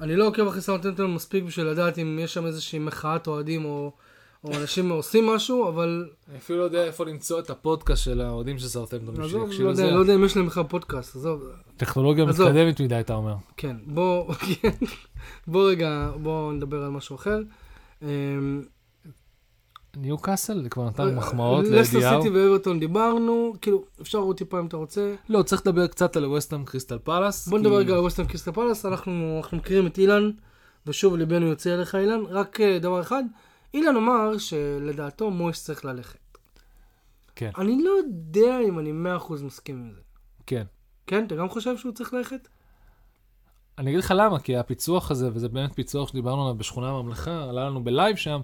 אני לא עוקב אחרי סאוטהמפטון מספיק בשביל לדעת אם יש שם איזושהי מחאת אוהדים או או אנשים עושים משהו, אבל אני אפילו לא יודע איפה למצוא את הפודקאסט של האוהדים של סארטמפטון, עזוב, לא יודע- לא יודע אם יש להם בכלל פודקאסט, עזוב. טכנולוגיה. מתקדמת מדי, אתה אומר. כן, בוא, בוא רגע, בוא נדבר על משהו אחר. ניו קאסל, כבר נתן מחמאות לסטר לאדי האו. סיטי ואברטון דיברנו, כאילו, אפשר עוד טיפה אם אתה רוצה. לא, צריך לדבר קצת על ווסטהאם קריסטל פלאס. בוא נדבר רגע על ווסטהאם קריסטל פלאס, אנחנו מכירים את אילן, ושוב ליבנו יוצא אליך אילן, רק אה, דבר אחד, אילן אמר שלדעתו מויס צריך ללכת. כן. אני לא יודע אם אני 100% מסכים עם זה. כן. כן, אתה גם חושב שהוא צריך ללכת? אני אגיד לך למה, כי הפיצוח הזה, וזה באמת פיצוח שדיברנו עליו בשכונה הממלכה, עלה לנו בלייב שם, אה,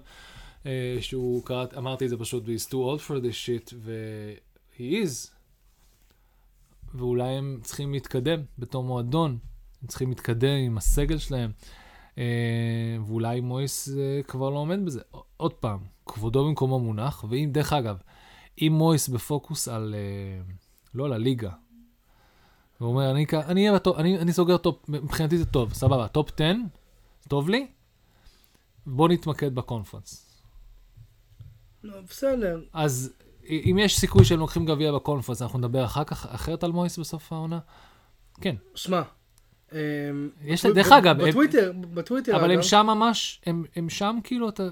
שהוא קרא, אמרתי את זה פשוט, he's too old for this shit, ו-he is. ואולי הם צריכים להתקדם בתור מועדון, הם צריכים להתקדם עם הסגל שלהם, אה, ואולי מויס אה, כבר לא עומד בזה. עוד פעם, כבודו במקומו מונח, ואם, דרך אגב, אם מויס בפוקוס על, אה, לא על הליגה, הוא אומר, אני, אני, אני, אני סוגר טופ, מבחינתי זה טוב, סבבה, טופ 10, טוב לי, בוא נתמקד בקונפרנס. לא, בסדר. אז אם יש סיכוי שהם לוקחים גביע בקונפרנס, אנחנו נדבר אחר כך, אחרת על מויס בסוף העונה? כן. שמע, אמ, יש- בטו- דרך אגב, בטוויטר, בטוויטר, אבל הם שם ממש, הם, שם כאילו, אתה...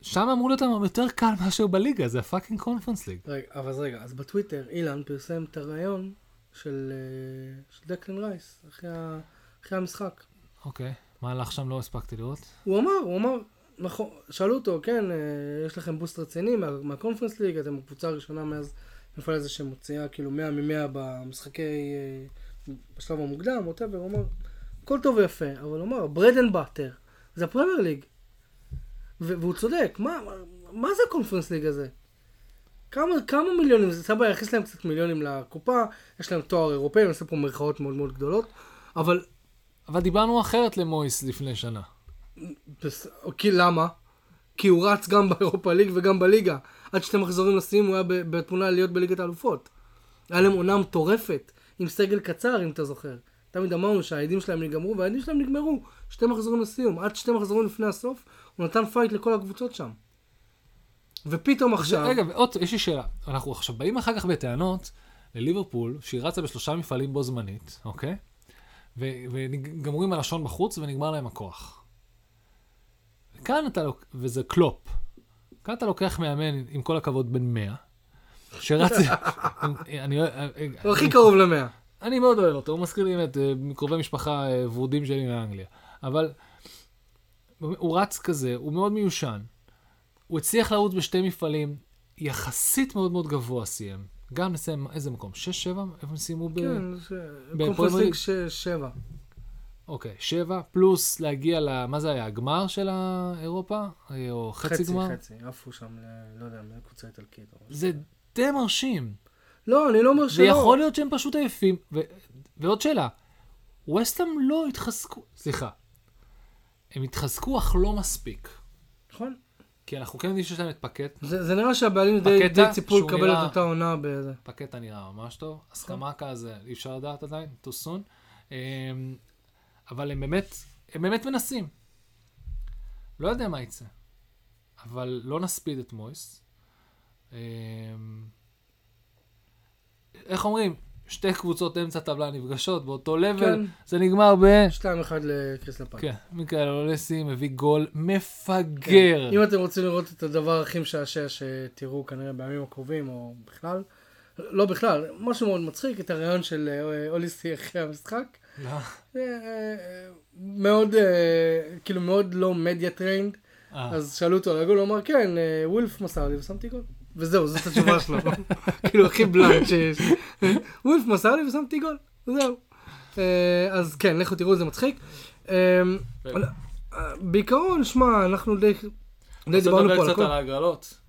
שם אמור להיות להם יותר קל מאשר בליגה, זה ה fucking קונפרנס ליג. רגע, אבל אז רגע, אז בטוויטר אילן פרסם את הרעיון של אה, של דקלן רייס, אחרי המשחק. אוקיי, מה הלך שם לא הספקתי לראות? הוא אמר, הוא אמר, נכון, שאלו אותו, כן, אה, יש לכם boost רציני מה- מהקונפרנס ליג, אתם הקבוצה הראשונה מאז מפעל הזה שמוציאה כאילו 100 מ-100 במשחקי, אה, בשלב המוקדם, whatever, הוא אמר, הכל טוב ויפה, אבל הוא אמר, bread and butter, זה הפרמייר ליג. והוא צודק, מה, מה, זה הקונפרנס ליג הזה? כמה, כמה מיליונים, זה סבבה, יכניס להם קצת מיליונים לקופה, יש להם תואר אירופאי, אני עושה פה מירכאות מאוד מאוד גדולות, אבל אבל דיברנו אחרת למויס לפני שנה. בס... כי למה? כי הוא רץ גם באירופה ליג וגם בליגה. עד שתי מחזורים לסיום הוא היה בתמונה להיות בליגת האלופות. היה להם עונה מטורפת, עם סגל קצר, אם אתה זוכר. תמיד אמרנו שהאדים שלהם נגמרו, והאדים שלהם נגמרו. שתי מחזורים לסיום. עד שתי מחזורים לפני הסוף, הוא נתן fight לכל הקבוצות שם. ופתאום עכשיו... רגע, ועוד, יש לי שאלה. אנחנו עכשיו באים אחר כך בטענות לליברפול, שהיא רצה בשלושה מפעלים בו זמנית, אוקיי? ו- וגמורים הלשון בחוץ ונגמר להם הכוח. כאן אתה, לוקח, וזה קלופ, כאן אתה לוקח מאמן, עם כל הכבוד, בן 100, שרץ... אני... הוא הכי קרוב ל אני מאוד אוהב אותו, הוא מזכיר לי את אה, קרובי משפחה אה, ורודים שלי מאנגליה. אבל הוא רץ כזה, הוא מאוד מיושן. הוא הצליח לרוץ בשתי מפעלים, יחסית מאוד מאוד גבוה סיים. גם נסיים, איזה מקום? 6-7? איפה הם סיימו כן, ב... כן, קונפרנס ליג 6-7. אוקיי, שבע, פלוס להגיע ל... מה זה היה, הגמר של האירופה? אה, או חצי, חצי גמר? חצי, חצי, עפו שם, ל... לא יודע, לקבוצה איטלקית. זה די מרשים. לא, אני לא אומר שלא. ויכול להיות שהם פשוט עייפים. ו... ועוד שאלה, ווסטהאם לא התחזקו, סליחה, הם התחזקו אך לא מספיק. נכון. כי אנחנו כן יודעים שיש להם את פקט. זה, זה נראה שהבעלים די, די ציפו לקבל נראה... את אותה עונה באיזה. פקטה נראה ממש טוב, נכון. הסכמה כזה, אי אפשר לדעת עדיין, too soon. אמ, אבל הם באמת, הם באמת מנסים. לא יודע מה יצא, אבל לא נספיד את מויס. אמ, איך אומרים? שתי קבוצות אמצע טבלה נפגשות באותו level, כן. זה נגמר ב... 2-1 לקריסטל פלאס. כן, מיכאל אוליסה מביא גול מפגר. אם אתם רוצים לראות את הדבר הכי משעשע שתראו כנראה בימים הקרובים, או בכלל, לא בכלל, משהו מאוד מצחיק, את הריאיון של אה, אוליסה אחרי המשחק. אה, מאוד, אה, כאילו מאוד לא media trained, אה, אז שאלו אותו על הגול, הוא אמר, כן, וולף מסר לי ושמתי גול. וזהו, זאת התשובה שלו. כאילו, הכי בלנד שיש. וולף מסר לי ושמתי גול, זהו. אז כן, לכו תראו, זה מצחיק. אה, בעיקרון, שמע, אנחנו די דיברנו פה על קצת הכל. על ההגרלות.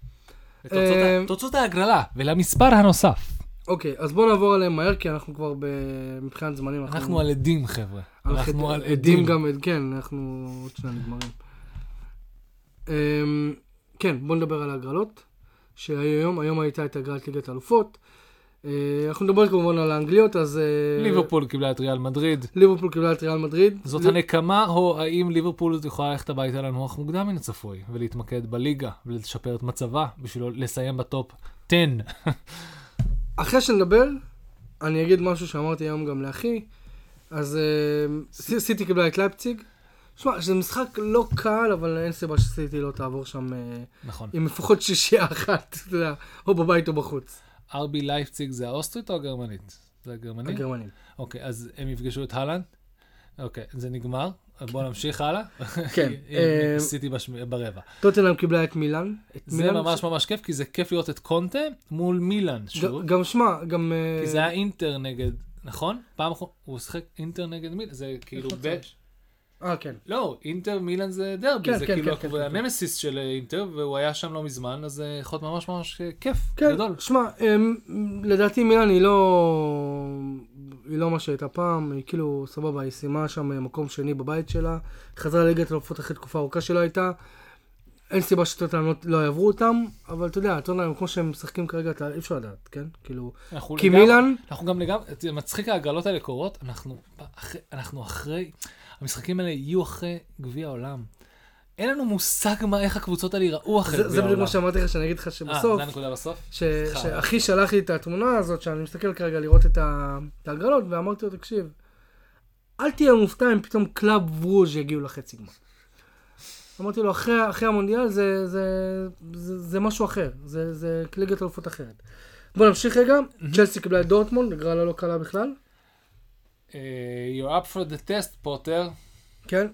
תוצאות ההגרלה, ולמספר הנוסף. אוקיי, אז בואו נעבור עליהם מהר, כי אנחנו כבר ב- מבחינת זמנים. אנחנו על עדים, חבר'ה. אנחנו על עדים עדים. גם, כן, אנחנו עוד שנייה נגמרים. אמ, כן, בואו נדבר על ההגרלות, שהיום, היום הייתה את הגרלת ליגת האלופות. אה, אנחנו נדבר כמובן על האנגליות, אז... אה, ליברפול קיבלה את ריאל מדריד. ליברפול קיבלה את ריאל מדריד. זאת ל- הנקמה, או האם ליברפול יכולה ללכת הביתה לנוח מוקדם מן הצפוי, ולהתמקד בליגה, ולשפר את מצבה, בשביל לסיים בטופ 10. אחרי שנדבר, אני אגיד משהו שאמרתי היום גם לאחי. אז אה, סיטי קיבלה את לייפציג. שמע, זה משחק לא קל, אבל אין סיבה שסיטי לא תעבור שם אה, נכון. עם לפחות שישייה אחת, אתה יודע, או בבית או בחוץ. ארבי לייפציג זה האוסטרית או הגרמנית? זה הגרמנית? הגרמנים. אוקיי, אז הם יפגשו את הלנד? אוקיי, זה נגמר. בואו נמשיך הלאה. כן, עם אה, ברבע. טוטנאם קיבלה את מילאן. זה ממש ממש כיף, כי זה כיף לראות את קונטה מול מילאן, שוב. גם שמע, גם... אה, כי זה היה אינטר נגד, נכון? פעם אחרונה, הוא שיחק אינטר נגד מילאן, זה כאילו. לא אה, כן. לא, אינטר מילאן זה דרבי, כן, זה כן, כאילו כן, כן, הקבוצה- כן. הנמסיס של אינטר, והוא היה שם לא מזמן, אז זה יכול להיות ממש ממש אה, כיף, כן, גדול. שמע, אמ, לדעתי מילאן היא לא... היא לא מה שהייתה פעם, היא כאילו, סבבה, היא סיימה שם אה, מקום שני בבית שלה, חזרה לליגת האלופות אחרי תקופה ארוכה שלא הייתה. אין סיבה שטוטנאם לא- לא יעברו אותם, אבל אתה יודע, טוטנאם, כמו שהם משחקים כרגע, אתה- אי אפשר לדעת, כן? כאילו, כי מילאן, אנחנו גם לגמרי, מצחיק ההגרלות האלה קורות, אנחנו אנחנו אחרי, המשחקים האלה יהיו אחרי גביע העולם. אין לנו מושג מה, איך הקבוצות האלה ייראו אחרי זה גביע זה בדיוק העולם. מה שאמרתי לך, שאני אגיד לך אה, שבסוף, זה הנקודה בסוף? שאחי שלח לי את התמונה הזאת, שאני מסתכל כרגע לראות את ההגרלות, ואמרתי לו, תקשיב, אל תהיה מופתע אם פתאום קלאב ברוז' יגיעו לחצי גמר. אמרתי לו, אחרי, אחרי המונדיאל זה, זה, זה, זה משהו אחר, זה, זה ליגת אלופות אחרת. בוא נמשיך רגע, צ'לסי קיבלה את דורטמונד, הגרלה לא קלה בכלל, אה, You're up for the test, פוטר. כן.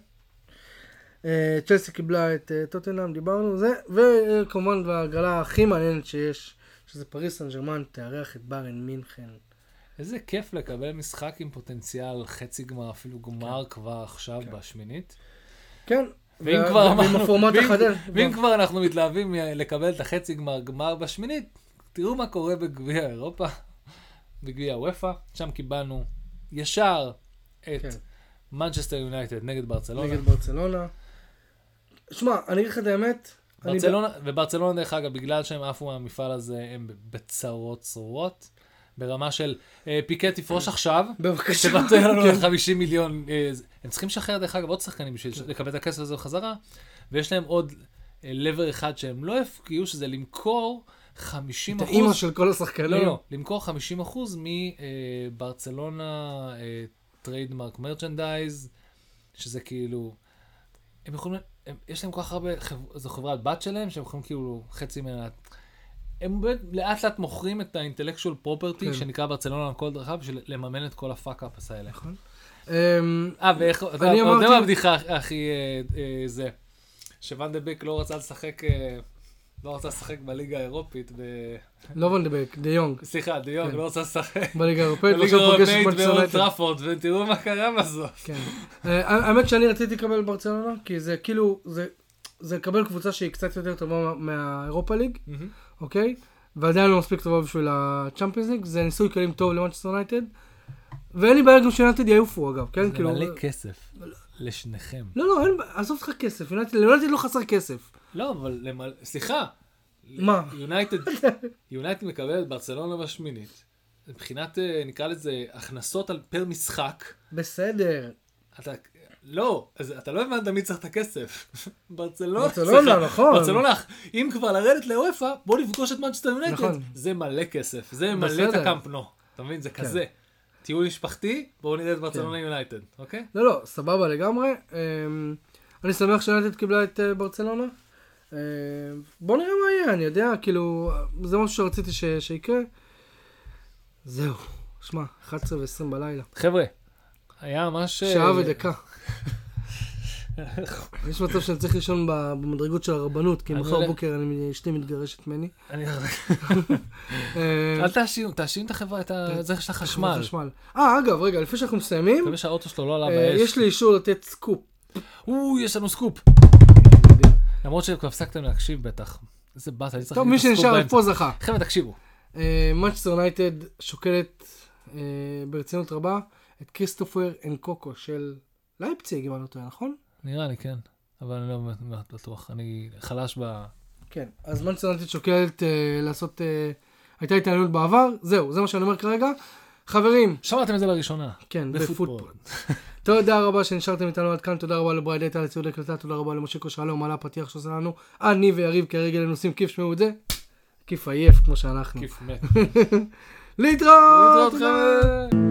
אה, צ'לסי קיבלה את אה, טוטנאם, דיברנו, זה, וכמובן בהגרלה הכי מעניינת שיש, שזה פריס סן ג'רמן, תארח את בארן מינכן. איזה כיף לקבל משחק עם פוטנציאל חצי גמר, אפילו גמר כבר עכשיו בשמינית. כן. ואם וה- כבר אמרנו, ואם-. ואם כבר אנחנו מתלהבים לקבל את החצי גמר גמר בשמינית, תראו מה קורה בגביע אירופה, בגביע וופא, שם קיבלנו ישר את כן. מנצ'סטר יונייטד נגד ברצלונה. נגד ברצלונה. שמע, אני אגיד לך את האמת. אני ברצלונה, וברצלונה דרך אגב, בגלל שהם עפו מהמפעל הזה, הם בצרות צרורות. ברמה של אה, פיקט תפרוש עכשיו, בבקשה. תבטל לנו כן. את 50 מיליון. אה, הם צריכים לשחרר דרך אגב עוד שחקנים בשביל לקבל את הכסף הזה בחזרה, ויש להם עוד lever אחד שהם לא הפקיעו, שזה למכור 50 את אחוז. האימא של כל השחקנים. לא, לא, למכור 50 אחוז מברצלונה trademark merchandise, שזה כאילו, הם יכולים, הם, יש להם כל כך הרבה, חב- זו חברת בת שלהם, שהם יכולים כאילו חצי ממנה, הם באמת לאט לאט מוכרים את ה intellectual property, כן. שנקרא ברצלונה על כל דרכה, בשביל לממן את כל ה fuck-ups האלה. נכון. אמ, אה, ואיך, אתה יודע מה הבדיחה הכי אה, אה, זה, שוואן דה ביק לא רצה לשחק, אה, לא רצה לשחק בליגה האירופית, ב... לא ואן דה ביק, דה יונג, סליחה, דה יונג כן. לא רצה לשחק. בליגה האירופאית, בליגה פוגש את. טראפורד, ותראו מה קרה בסוף. כן. אה, האמת שאני רציתי לקבל ברצלונה, כי זה כאילו, זה- לקבל קבוצה שהיא קצת יותר טובה מה- מהאירופה ליג, אוקיי? ועדיין לא מספיק טובה בשביל הצ'אמפיונס ליג, זה ניסוי כלים טוב למנצ'סטר יונייטד. ואין לי בעיה גם שיונייטד יעופו אגב, כן? זה כאילו... מלא כסף. לשניכם. לא, לא, עזוב אותך כסף, יונייטד לא חסר כסף. לא, אבל למל... סליחה. מה? יונייטד, יונייטד מקבל את ברצלונה בשמינית. מבחינת, אה, נקרא לזה, הכנסות על פר משחק. בסדר. אתה, לא, אז אתה לא הבנת מי צריך את הכסף. ברצלונה, ברצלונה, נכון. ברצלונה, אם כבר לרדת לאירופה, בוא נפגוש את מנצ'סטר יונייטד. נכון. זה מלא כסף, זה מלא את. כן. הקמפנו. אתה מבין? זה כזה. טיול משפחתי, בואו נראה את ברצלונה יונייטד, אוקיי? לא, לא, סבבה לגמרי. אמ, אני שמח שיונייטד קיבלה את אה, ברצלונה. בוא נראה מה יהיה, אני יודע, כאילו, זה משהו שרציתי ש- שיקרה. זהו, שמע, 11 ו-20 בלילה. חבר'ה, היה ממש... אה, שעה ודקה. יש מצב שאני צריך לישון במדרגות של הרבנות, כי מחר בבוקר אני- אשתי מתגרשת ממני. אה, אל תאשים, תאשים את החברה, את ה... זה יש לך חשמל. חשמל. אה, אגב, רגע, לפני שאנחנו מסיימים, לא אה. יש לי אישור לתת סקופ. או, יש לנו סקופ. למרות שכבר הפסקתם להקשיב בטח. איזה באסה, אני צריך טוב, להגיד מי את הסקופ שנשאר באמצע. פה זכה. חבר'ה, תקשיבו. מנצ'סטר יונייטד שוקלת אה, ברצינות רבה את כריסטופר אנקונקו של לייפציג, אם אני לא טועה, נכון? נראה לי, כן. אבל אני לא באמת בטוח. אני חלש ב... כן. אז מנצ'סטר יונייטד שוקלת אה, לעשות... אה, הייתה התעניינות בעבר, זהו, זה מה שאני אומר כרגע. חברים, שמעתם את זה לראשונה. כן, בפוטבול. תודה רבה שנשארתם איתנו עד כאן, תודה רבה לבריידטה, לציוד הקלטה, תודה רבה למשה קושרלו, על הפתיח שעושה לנו. אני ויריב כרגע עושים כיף, שמעו את זה. כיף עייף כמו שאנחנו. כיף מת. להתראות! להתראות. חבר'ה.